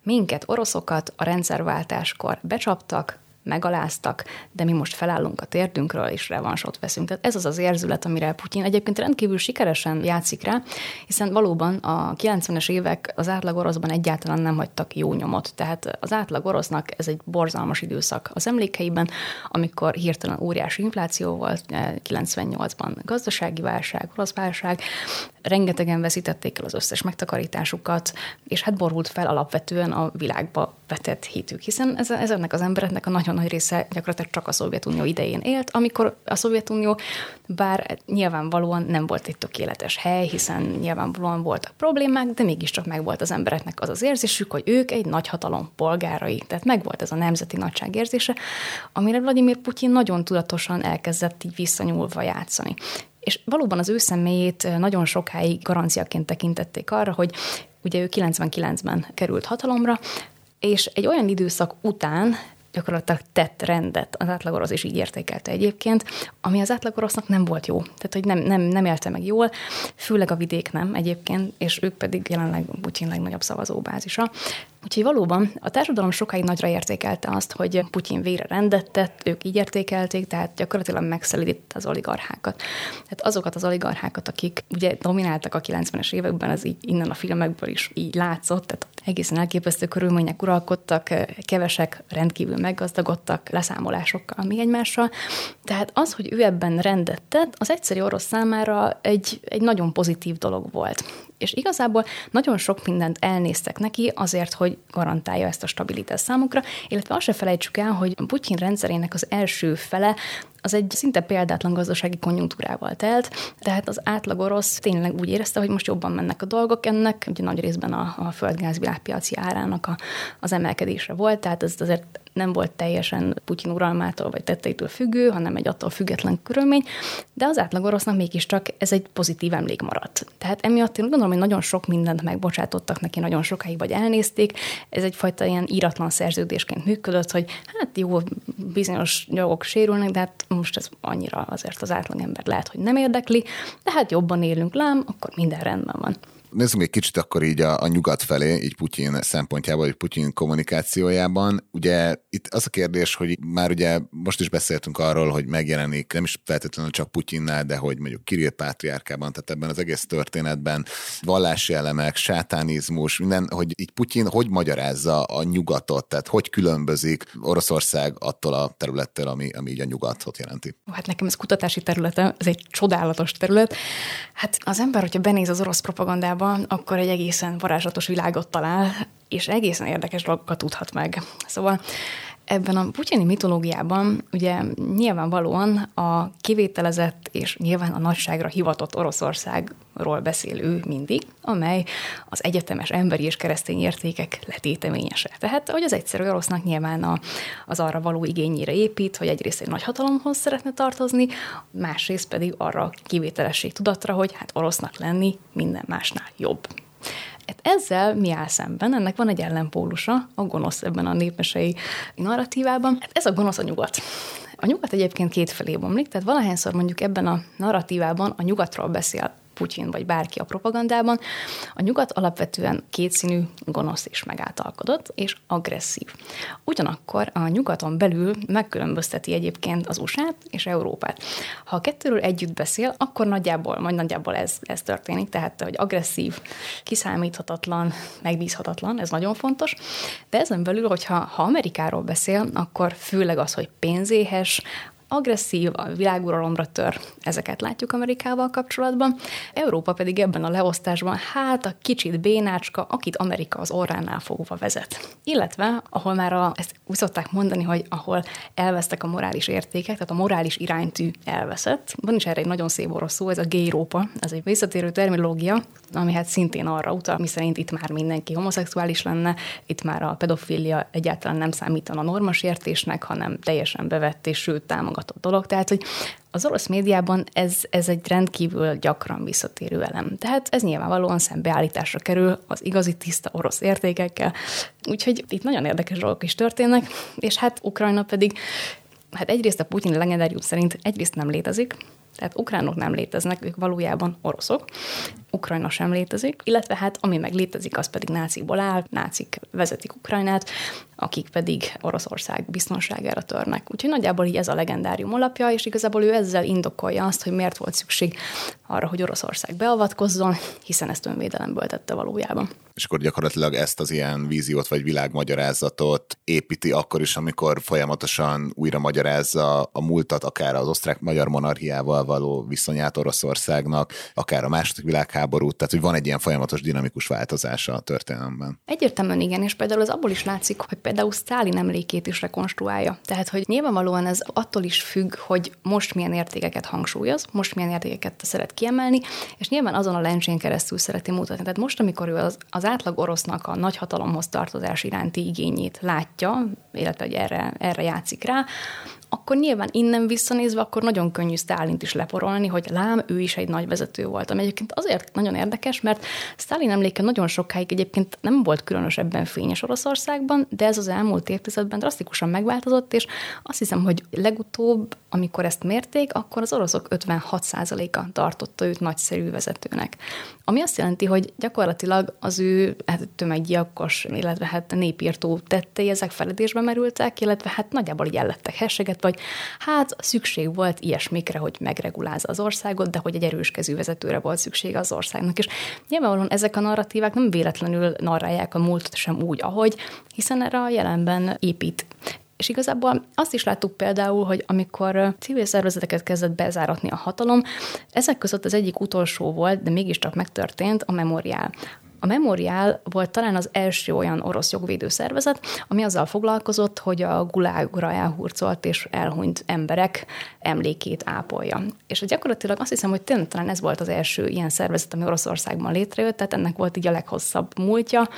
minket, oroszokat a rendszerváltáskor becsaptak, megaláztak, de mi most felállunk a térdünkről, és revansot veszünk. Tehát ez az az érzület, amire Putyin egyébként rendkívül sikeresen játszik rá, hiszen valóban a 90-es évek az átlag oroszban egyáltalán nem hagytak jó nyomot. Tehát az átlag orosznak ez egy borzalmas időszak az emlékeiben, amikor hirtelen óriási infláció volt, 98-ban gazdasági válság, orosz válság, rengetegen veszítették el az összes megtakarításukat, és hát borult fel alapvetően a világba vetett hitük, hiszen ez, ez ennek az embereknek a nagyon nagy része gyakorlatilag csak a Szovjetunió idején élt, amikor a Szovjetunió bár nyilvánvalóan nem volt egy tökéletes hely, hiszen nyilvánvalóan voltak problémák, de mégiscsak megvolt az embereknek az az érzésük, hogy ők egy nagy hatalom polgárai. Tehát megvolt ez a nemzeti nagyság érzése, amire Vladimir Putyin nagyon tudatosan elkezdett így visszanyúlva játszani. És valóban az ő személyét nagyon sokáig garanciaként tekintették arra, hogy ugye ő 99-ben került hatalomra, és egy olyan időszak után gyakorlatilag tett rendet, az átlagorosz is így értékelte egyébként, ami az átlagorosznak nem volt jó. Tehát, hogy nem, nem, nem élte meg jól, főleg a vidék nem egyébként, és ők pedig jelenleg Putyin legnagyobb szavazóbázisa. Úgyhogy valóban a társadalom sokáig nagyra értékelte azt, hogy Putyin vére rendet tett, ők így értékelték, tehát gyakorlatilag megszelidítette az oligarchákat. Tehát azokat az oligarchákat, akik ugye domináltak a 90-es években, az így innen a filmekből is így látszott, tehát egészen elképesztő körülmények uralkodtak, kevesek rendkívül meggazdagodtak leszámolásokkal még egymással. Tehát az, hogy ő ebben rendet tett, az egyszerű orosz számára egy, egy nagyon pozitív dolog volt. És igazából nagyon sok mindent elnéztek neki azért, hogy garantálja ezt a stabilitást számukra, illetve azt se felejtsük el, hogy Putyin rendszerének az első fele az egy szinte példátlan gazdasági konjunktúrával telt, tehát az átlag orosz tényleg úgy érezte, hogy most jobban mennek a dolgok ennek, ugye nagy részben a, a földgáz világpiaci árának a, az emelkedése volt, tehát ez azért nem volt teljesen Putyin uralmától vagy tetteitől függő, hanem egy attól független körülmény, de az átlag orosznak mégiscsak ez egy pozitív emlék maradt. Tehát emiatt én gondolom, hogy nagyon sok mindent megbocsátottak neki nagyon sokáig, vagy elnézték. Ez egyfajta ilyen íratlan szerződésként működött, hogy hát jó, bizonyos jogok sérülnek, de hát most ez annyira azért az átlagember lehet, hogy nem érdekli, de hát jobban élünk lám, akkor minden rendben van. Nézzünk egy kicsit akkor így a, a nyugat felé, így Putyin szempontjából, vagy Putyin kommunikációjában. Ugye itt az a kérdés, hogy már ugye most is beszéltünk arról, hogy megjelenik, nem is feltétlenül csak Putyinnál, de hogy mondjuk Kirill Pátriárkában, tehát ebben az egész történetben vallási elemek, sátánizmus, minden, hogy így Putyin hogy magyarázza a nyugatot, tehát hogy különbözik Oroszország attól a területtől, ami, ami így a nyugatot jelenti. Hát nekem ez kutatási területe, ez egy csodálatos terület. Hát az ember, hogyha benéz az orosz propagandába, Amerikában, akkor egy egészen varázslatos világot talál, és egészen érdekes dolgokat tudhat meg. Szóval ebben a putyini mitológiában ugye nyilvánvalóan a kivételezett és nyilván a nagyságra hivatott Oroszországról beszél ő mindig, amely az egyetemes emberi és keresztény értékek letéteményese. Tehát, hogy az egyszerű orosznak nyilván a, az arra való igényére épít, hogy egyrészt egy nagy hatalomhoz szeretne tartozni, másrészt pedig arra kivételesség tudatra, hogy hát orosznak lenni minden másnál jobb. Hát ezzel mi áll szemben? Ennek van egy ellenpólusa, a gonosz ebben a népmesei narratívában. Hát ez a gonosz a nyugat. A nyugat egyébként két felé bomlik, tehát valahányszor mondjuk ebben a narratívában a nyugatról beszél Putyin vagy bárki a propagandában, a nyugat alapvetően kétszínű, gonosz és megáltalkodott, és agresszív. Ugyanakkor a nyugaton belül megkülönbözteti egyébként az usa és Európát. Ha a kettőről együtt beszél, akkor nagyjából, majd nagyjából ez, ez történik, tehát hogy agresszív, kiszámíthatatlan, megbízhatatlan, ez nagyon fontos, de ezen belül, hogyha ha Amerikáról beszél, akkor főleg az, hogy pénzéhes, agresszív, a világuralomra tör. Ezeket látjuk Amerikával kapcsolatban. Európa pedig ebben a leosztásban hát a kicsit bénácska, akit Amerika az orránál fogva vezet. Illetve, ahol már a, ezt úgy szokták mondani, hogy ahol elvesztek a morális értékek, tehát a morális iránytű elveszett. Van is erre egy nagyon szép orosz szó, ez a gérópa, ez egy visszatérő terminológia, ami hát szintén arra utal, miszerint itt már mindenki homoszexuális lenne, itt már a pedofília egyáltalán nem számítana normas értésnek, hanem teljesen bevett és sőt támogat támogatott dolog, tehát hogy az orosz médiában ez, ez egy rendkívül gyakran visszatérő elem. Tehát ez nyilvánvalóan szembeállításra kerül az igazi tiszta orosz értékekkel. Úgyhogy itt nagyon érdekes dolgok is történnek, és hát Ukrajna pedig hát egyrészt a Putyin legendárium szerint egyrészt nem létezik, tehát ukránok nem léteznek, ők valójában oroszok, Ukrajna sem létezik, illetve hát ami meg létezik, az pedig nácikból áll, nácik vezetik Ukrajnát, akik pedig Oroszország biztonságára törnek. Úgyhogy nagyjából így ez a legendárium alapja, és igazából ő ezzel indokolja azt, hogy miért volt szükség arra, hogy Oroszország beavatkozzon, hiszen ezt önvédelemből tette valójában. És akkor gyakorlatilag ezt az ilyen víziót vagy világmagyarázatot építi akkor is, amikor folyamatosan újra magyarázza a múltat, akár az osztrák-magyar monarchiával való viszonyát Oroszországnak, akár a második világháborút, tehát hogy van egy ilyen folyamatos dinamikus változása a történelemben. Egyértelműen igen, és például az abból is látszik, hogy például Sztálin emlékét is rekonstruálja. Tehát, hogy nyilvánvalóan ez attól is függ, hogy most milyen értékeket hangsúlyoz, most milyen értékeket szeret kiemelni, és nyilván azon a lencsén keresztül szereti mutatni. Tehát most, amikor ő az, az átlag orosznak a nagyhatalomhoz tartozás iránti igényét látja, illetve hogy erre, erre játszik rá, akkor nyilván innen visszanézve, akkor nagyon könnyű Sztálint is leporolni, hogy lám, ő is egy nagy vezető volt. Ami egyébként azért nagyon érdekes, mert Sztálin emléke nagyon sokáig egyébként nem volt különösebben fényes Oroszországban, de ez az elmúlt évtizedben drasztikusan megváltozott, és azt hiszem, hogy legutóbb, amikor ezt mérték, akkor az oroszok 56%-a tartotta őt nagyszerű vezetőnek. Ami azt jelenti, hogy gyakorlatilag az ő hát, tömeggyilkos, illetve hát népírtó tettei, ezek feledésbe merültek, illetve hát nagyjából így ellettek hesseget, vagy hát szükség volt ilyesmikre, hogy megregulázza az országot, de hogy egy erős kezű vezetőre volt szükség az országnak. És nyilvánvalóan ezek a narratívák nem véletlenül narrálják a múlt sem úgy, ahogy, hiszen erre a jelenben épít És igazából azt is láttuk például, hogy amikor civil szervezeteket kezdett bezáratni a hatalom, ezek között az egyik utolsó volt, de mégiscsak megtörtént a memoriál. A Memoriál volt talán az első olyan orosz jogvédő szervezet, ami azzal foglalkozott, hogy a gulágra elhurcolt és elhunyt emberek emlékét ápolja. És gyakorlatilag azt hiszem, hogy tényleg talán ez volt az első ilyen szervezet, ami Oroszországban létrejött, tehát ennek volt így a leghosszabb múltja,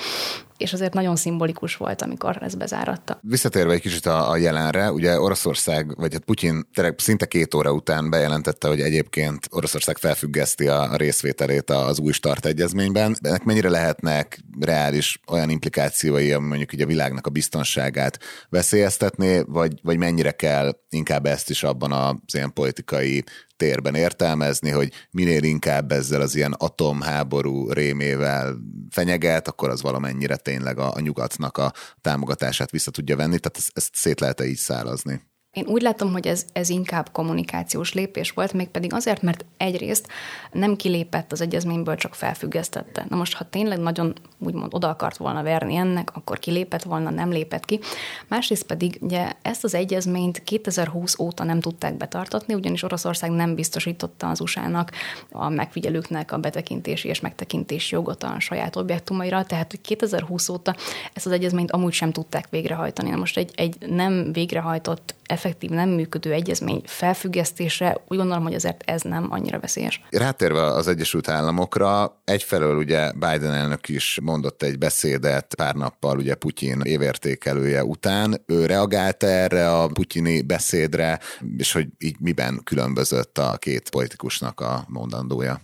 és azért nagyon szimbolikus volt, amikor ez bezáratta. Visszatérve egy kicsit a, a jelenre, ugye Oroszország, vagy hát Putyin szinte két óra után bejelentette, hogy egyébként Oroszország felfüggeszti a, a részvételét az új start egyezményben. Ennek mennyire lehetnek reális olyan implikációi, ami mondjuk így a világnak a biztonságát veszélyeztetné, vagy, vagy mennyire kell inkább ezt is abban az ilyen politikai térben értelmezni, hogy minél inkább ezzel az ilyen atomháború rémével fenyeget, akkor az valamennyire tényleg a, a nyugatnak a támogatását vissza tudja venni, tehát ezt, ezt szét lehet-e így szálazni? Én úgy látom, hogy ez, ez inkább kommunikációs lépés volt, mégpedig azért, mert egyrészt nem kilépett az egyezményből, csak felfüggesztette. Na most, ha tényleg nagyon úgymond oda akart volna verni ennek, akkor kilépett volna, nem lépett ki. Másrészt pedig ugye ezt az egyezményt 2020 óta nem tudták betartatni, ugyanis Oroszország nem biztosította az USA-nak, a megfigyelőknek a betekintési és megtekintési jogot a saját objektumaira, tehát hogy 2020 óta ezt az egyezményt amúgy sem tudták végrehajtani. Na most egy, egy nem végrehajtott effektív, nem működő egyezmény felfüggesztése, úgy gondolom, hogy azért ez nem annyira veszélyes. Rátérve az Egyesült Államokra, egyfelől ugye Biden elnök is mondott egy beszédet pár nappal ugye Putyin évértékelője után. Ő reagált erre a putyini beszédre, és hogy így miben különbözött a két politikusnak a mondandója?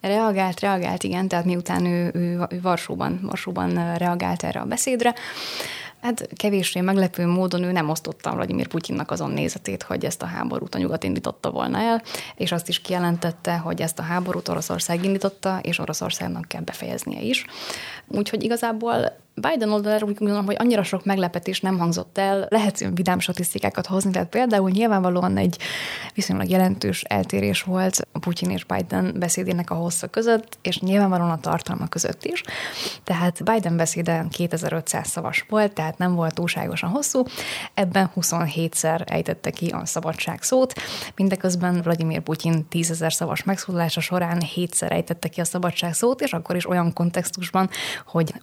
Reagált, reagált, igen, tehát miután ő, ő, ő Varsóban, Varsóban reagált erre a beszédre, Hát kevéssé meglepő módon ő nem osztotta Vladimir Putyinnak azon nézetét, hogy ezt a háborút a nyugat indította volna el, és azt is kijelentette, hogy ezt a háborút Oroszország indította, és Oroszországnak kell befejeznie is. Úgyhogy igazából Biden oldaláról úgy gondolom, hogy annyira sok meglepetés nem hangzott el, lehet vidám statisztikákat hozni, tehát például nyilvánvalóan egy viszonylag jelentős eltérés volt a Putyin és Biden beszédének a hossza között, és nyilvánvalóan a tartalma között is. Tehát Biden beszéde 2500 szavas volt, tehát nem volt túlságosan hosszú, ebben 27-szer ejtette ki a szabadság szót, mindeközben Vladimir Putyin 10 szavas megszólalása során 7-szer ejtette ki a szabadság szót, és akkor is olyan kontextusban, hogy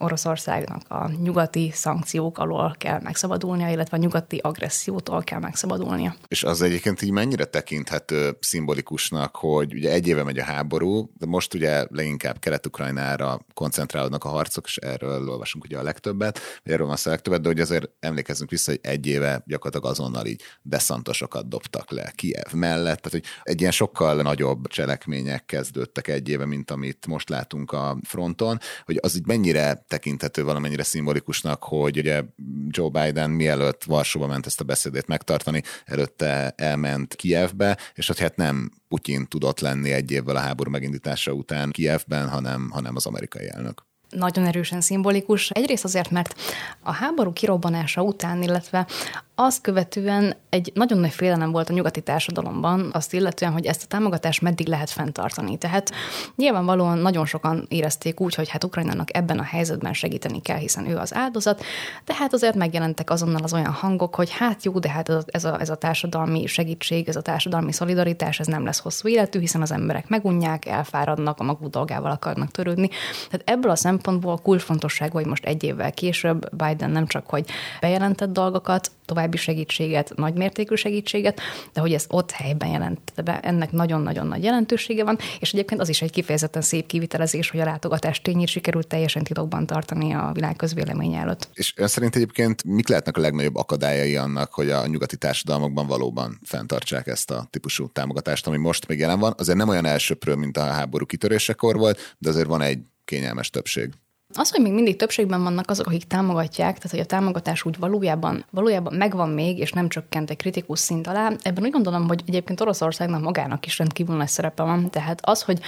Oroszországnak a nyugati szankciók alól kell megszabadulnia, illetve a nyugati agressziótól kell megszabadulnia. És az egyébként így mennyire tekinthető szimbolikusnak, hogy ugye egy éve megy a háború, de most ugye leginkább Kelet-Ukrajnára koncentrálódnak a harcok, és erről olvasunk ugye a legtöbbet, vagy erről van a legtöbbet, de hogy azért emlékezzünk vissza, hogy egy éve gyakorlatilag azonnal így deszantosokat dobtak le Kiev mellett, tehát hogy egy ilyen sokkal nagyobb cselekmények kezdődtek egy éve, mint amit most látunk a fronton, hogy az így mennyire tekinthető valami mennyire szimbolikusnak, hogy ugye Joe Biden mielőtt Varsóba ment ezt a beszédét megtartani, előtte elment Kievbe, és hogy hát nem Putyin tudott lenni egy évvel a háború megindítása után Kievben, hanem, hanem az amerikai elnök nagyon erősen szimbolikus. Egyrészt azért, mert a háború kirobbanása után, illetve azt követően egy nagyon nagy félelem volt a nyugati társadalomban, azt illetően, hogy ezt a támogatást meddig lehet fenntartani. Tehát nyilvánvalóan nagyon sokan érezték úgy, hogy hát Ukrajnának ebben a helyzetben segíteni kell, hiszen ő az áldozat, de hát azért megjelentek azonnal az olyan hangok, hogy hát jó, de hát ez a, ez a társadalmi segítség, ez a társadalmi szolidaritás, ez nem lesz hosszú életű, hiszen az emberek megunják, elfáradnak, a maguk dolgával akarnak törődni. Tehát ebből a szempontból kulcsfontosságú, hogy most egy évvel később Biden nem csak, hogy bejelentett dolgokat, további segítséget, nagymértékű segítséget, de hogy ez ott helyben jelentette be, ennek nagyon-nagyon nagy jelentősége van, és egyébként az is egy kifejezetten szép kivitelezés, hogy a látogatás tényét sikerült teljesen titokban tartani a világ közvélemény előtt. És ön szerint egyébként mik lehetnek a legnagyobb akadályai annak, hogy a nyugati társadalmakban valóban fenntartsák ezt a típusú támogatást, ami most még jelen van? Azért nem olyan elsőprő, mint a háború kitörésekor volt, de azért van egy kényelmes többség. Az, hogy még mindig többségben vannak azok, akik támogatják, tehát hogy a támogatás úgy valójában, valójában megvan még, és nem csökkent egy kritikus szint alá, ebben úgy gondolom, hogy egyébként Oroszországnak magának is rendkívül nagy szerepe van. Tehát az, hogy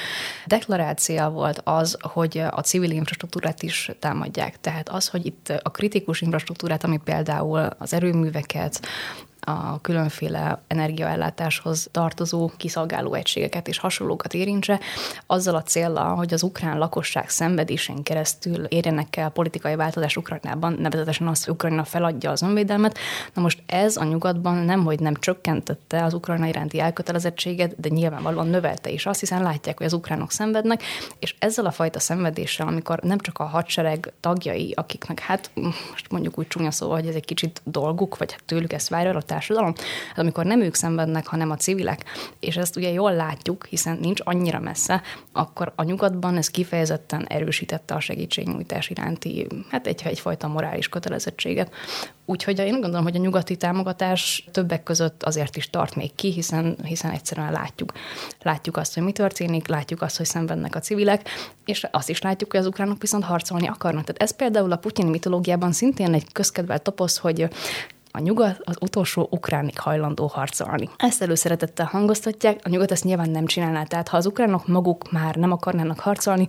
deklaráció volt az, hogy a civil infrastruktúrát is támadják. Tehát az, hogy itt a kritikus infrastruktúrát, ami például az erőműveket, a különféle energiaellátáshoz tartozó kiszolgáló egységeket és hasonlókat érintse, azzal a célra, hogy az ukrán lakosság szenvedésén keresztül érjenek el politikai változás Ukrajnában, nevezetesen az, hogy Ukrajna feladja az önvédelmet. Na most ez a nyugatban nem, hogy nem csökkentette az Ukrajna iránti elkötelezettséget, de nyilvánvalóan növelte is azt, hiszen látják, hogy az ukránok szenvednek, és ezzel a fajta szenvedéssel, amikor nem csak a hadsereg tagjai, akiknek hát most mondjuk úgy csúnya szóval, hogy ez egy kicsit dolguk, vagy hát tőlük ezt várja társadalom, hát amikor nem ők szenvednek, hanem a civilek, és ezt ugye jól látjuk, hiszen nincs annyira messze, akkor a nyugatban ez kifejezetten erősítette a segítségnyújtás iránti, hát egy, egyfajta morális kötelezettséget. Úgyhogy én gondolom, hogy a nyugati támogatás többek között azért is tart még ki, hiszen, hiszen egyszerűen látjuk. Látjuk azt, hogy mi történik, látjuk azt, hogy szenvednek a civilek, és azt is látjuk, hogy az ukránok viszont harcolni akarnak. Tehát ez például a Putyin mitológiában szintén egy közkedvelt toposz, hogy a nyugat az utolsó ukránik hajlandó harcolni. Ezt előszeretettel hangoztatják, a nyugat ezt nyilván nem csinálná, tehát ha az ukránok maguk már nem akarnának harcolni,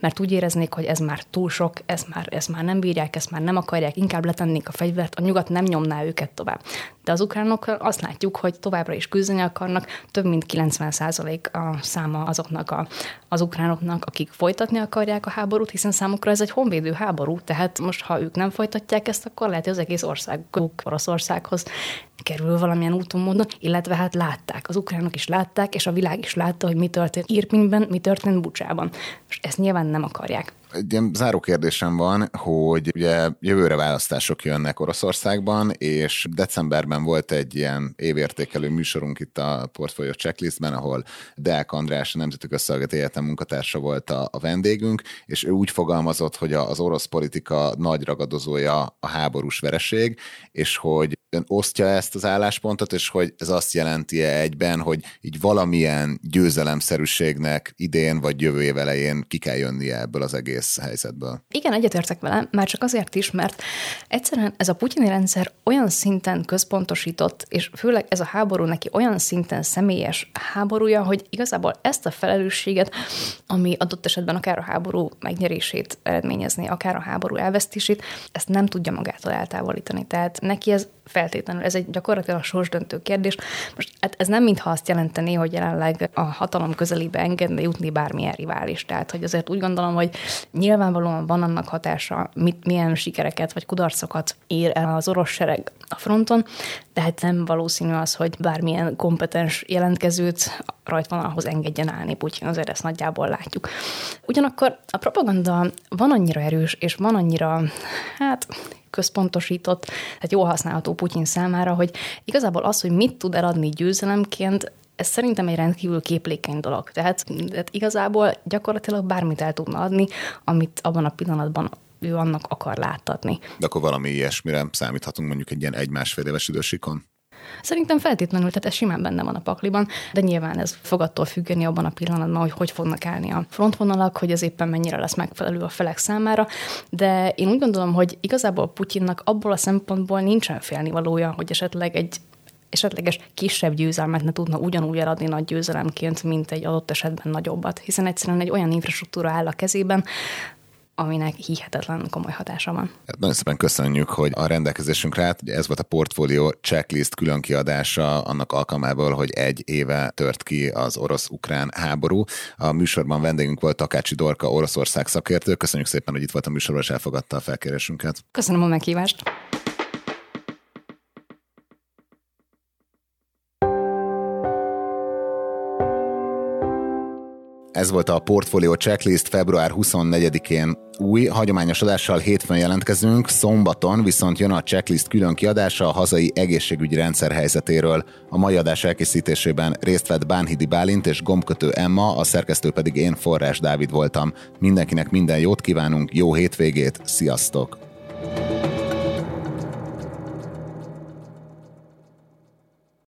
mert úgy éreznék, hogy ez már túl sok, ez már, ez már nem bírják, ezt már nem akarják, inkább letennék a fegyvert, a nyugat nem nyomná őket tovább. De az ukránok azt látjuk, hogy továbbra is küzdeni akarnak, több mint 90% a száma azoknak a, az ukránoknak, akik folytatni akarják a háborút, hiszen számukra ez egy honvédő háború, tehát most ha ők nem folytatják ezt, akkor lehet, hogy az egész ország Oroszországhoz kerül valamilyen úton, módon, illetve hát látták, az ukránok is látták, és a világ is látta, hogy mi történt Irpinben, mi történt Bucsában. És ezt nyilván nem akarják egy ilyen záró kérdésem van, hogy ugye jövőre választások jönnek Oroszországban, és decemberben volt egy ilyen évértékelő műsorunk itt a Portfolio Checklistben, ahol Deák András, a Nemzeti Közszolgálati Egyetem munkatársa volt a, a vendégünk, és ő úgy fogalmazott, hogy az orosz politika nagy ragadozója a háborús vereség, és hogy osztja ezt az álláspontot, és hogy ez azt jelenti-e egyben, hogy így valamilyen győzelemszerűségnek idén vagy jövő év elején ki kell jönnie ebből az egész helyzetből? Igen, egyetértek vele, már csak azért is, mert egyszerűen ez a putyini rendszer olyan szinten központosított, és főleg ez a háború neki olyan szinten személyes háborúja, hogy igazából ezt a felelősséget, ami adott esetben akár a háború megnyerését eredményezni, akár a háború elvesztését, ezt nem tudja magától eltávolítani. Tehát neki ez feltétlenül. Ez egy gyakorlatilag sorsdöntő kérdés. Most hát ez nem mintha azt jelenteni, hogy jelenleg a hatalom közelébe engedne jutni bármilyen rivális. Tehát, hogy azért úgy gondolom, hogy nyilvánvalóan van annak hatása, mit, milyen sikereket vagy kudarcokat ér el az orosz sereg a fronton, de hát nem valószínű az, hogy bármilyen kompetens jelentkezőt rajtvonalhoz engedjen állni Putyin, azért ezt nagyjából látjuk. Ugyanakkor a propaganda van annyira erős, és van annyira, hát központosított, tehát jól használható Putyin számára, hogy igazából az, hogy mit tud eladni győzelemként, ez szerintem egy rendkívül képlékeny dolog. Tehát, tehát igazából gyakorlatilag bármit el tudna adni, amit abban a pillanatban ő annak akar láttatni. De akkor valami ilyesmire számíthatunk mondjuk egy ilyen egy-másfél éves idősikon? Szerintem feltétlenül, tehát ez simán benne van a pakliban, de nyilván ez fog attól függeni abban a pillanatban, hogy hogy fognak állni a frontvonalak, hogy ez éppen mennyire lesz megfelelő a felek számára, de én úgy gondolom, hogy igazából Putyinnak abból a szempontból nincsen félnivalója, hogy esetleg egy esetleges kisebb győzelmet ne tudna ugyanúgy eladni nagy győzelemként, mint egy adott esetben nagyobbat, hiszen egyszerűen egy olyan infrastruktúra áll a kezében, aminek hihetetlen komoly hatása van. Hát nagyon szépen köszönjük, hogy a rendelkezésünkre állt. Ugye ez volt a portfólió checklist külön kiadása annak alkalmából, hogy egy éve tört ki az orosz-ukrán háború. A műsorban vendégünk volt Takácsi Dorka, Oroszország szakértő. Köszönjük szépen, hogy itt volt a műsorban, és elfogadta a felkérésünket. Köszönöm a meghívást. Ez volt a Portfolio Checklist február 24-én új, hagyományos adással hétfőn jelentkezünk, szombaton viszont jön a checklist külön kiadása a hazai egészségügyi rendszer helyzetéről. A mai adás elkészítésében részt vett Bánhidi Bálint és gombkötő Emma, a szerkesztő pedig én Forrás Dávid voltam. Mindenkinek minden jót kívánunk, jó hétvégét, sziasztok!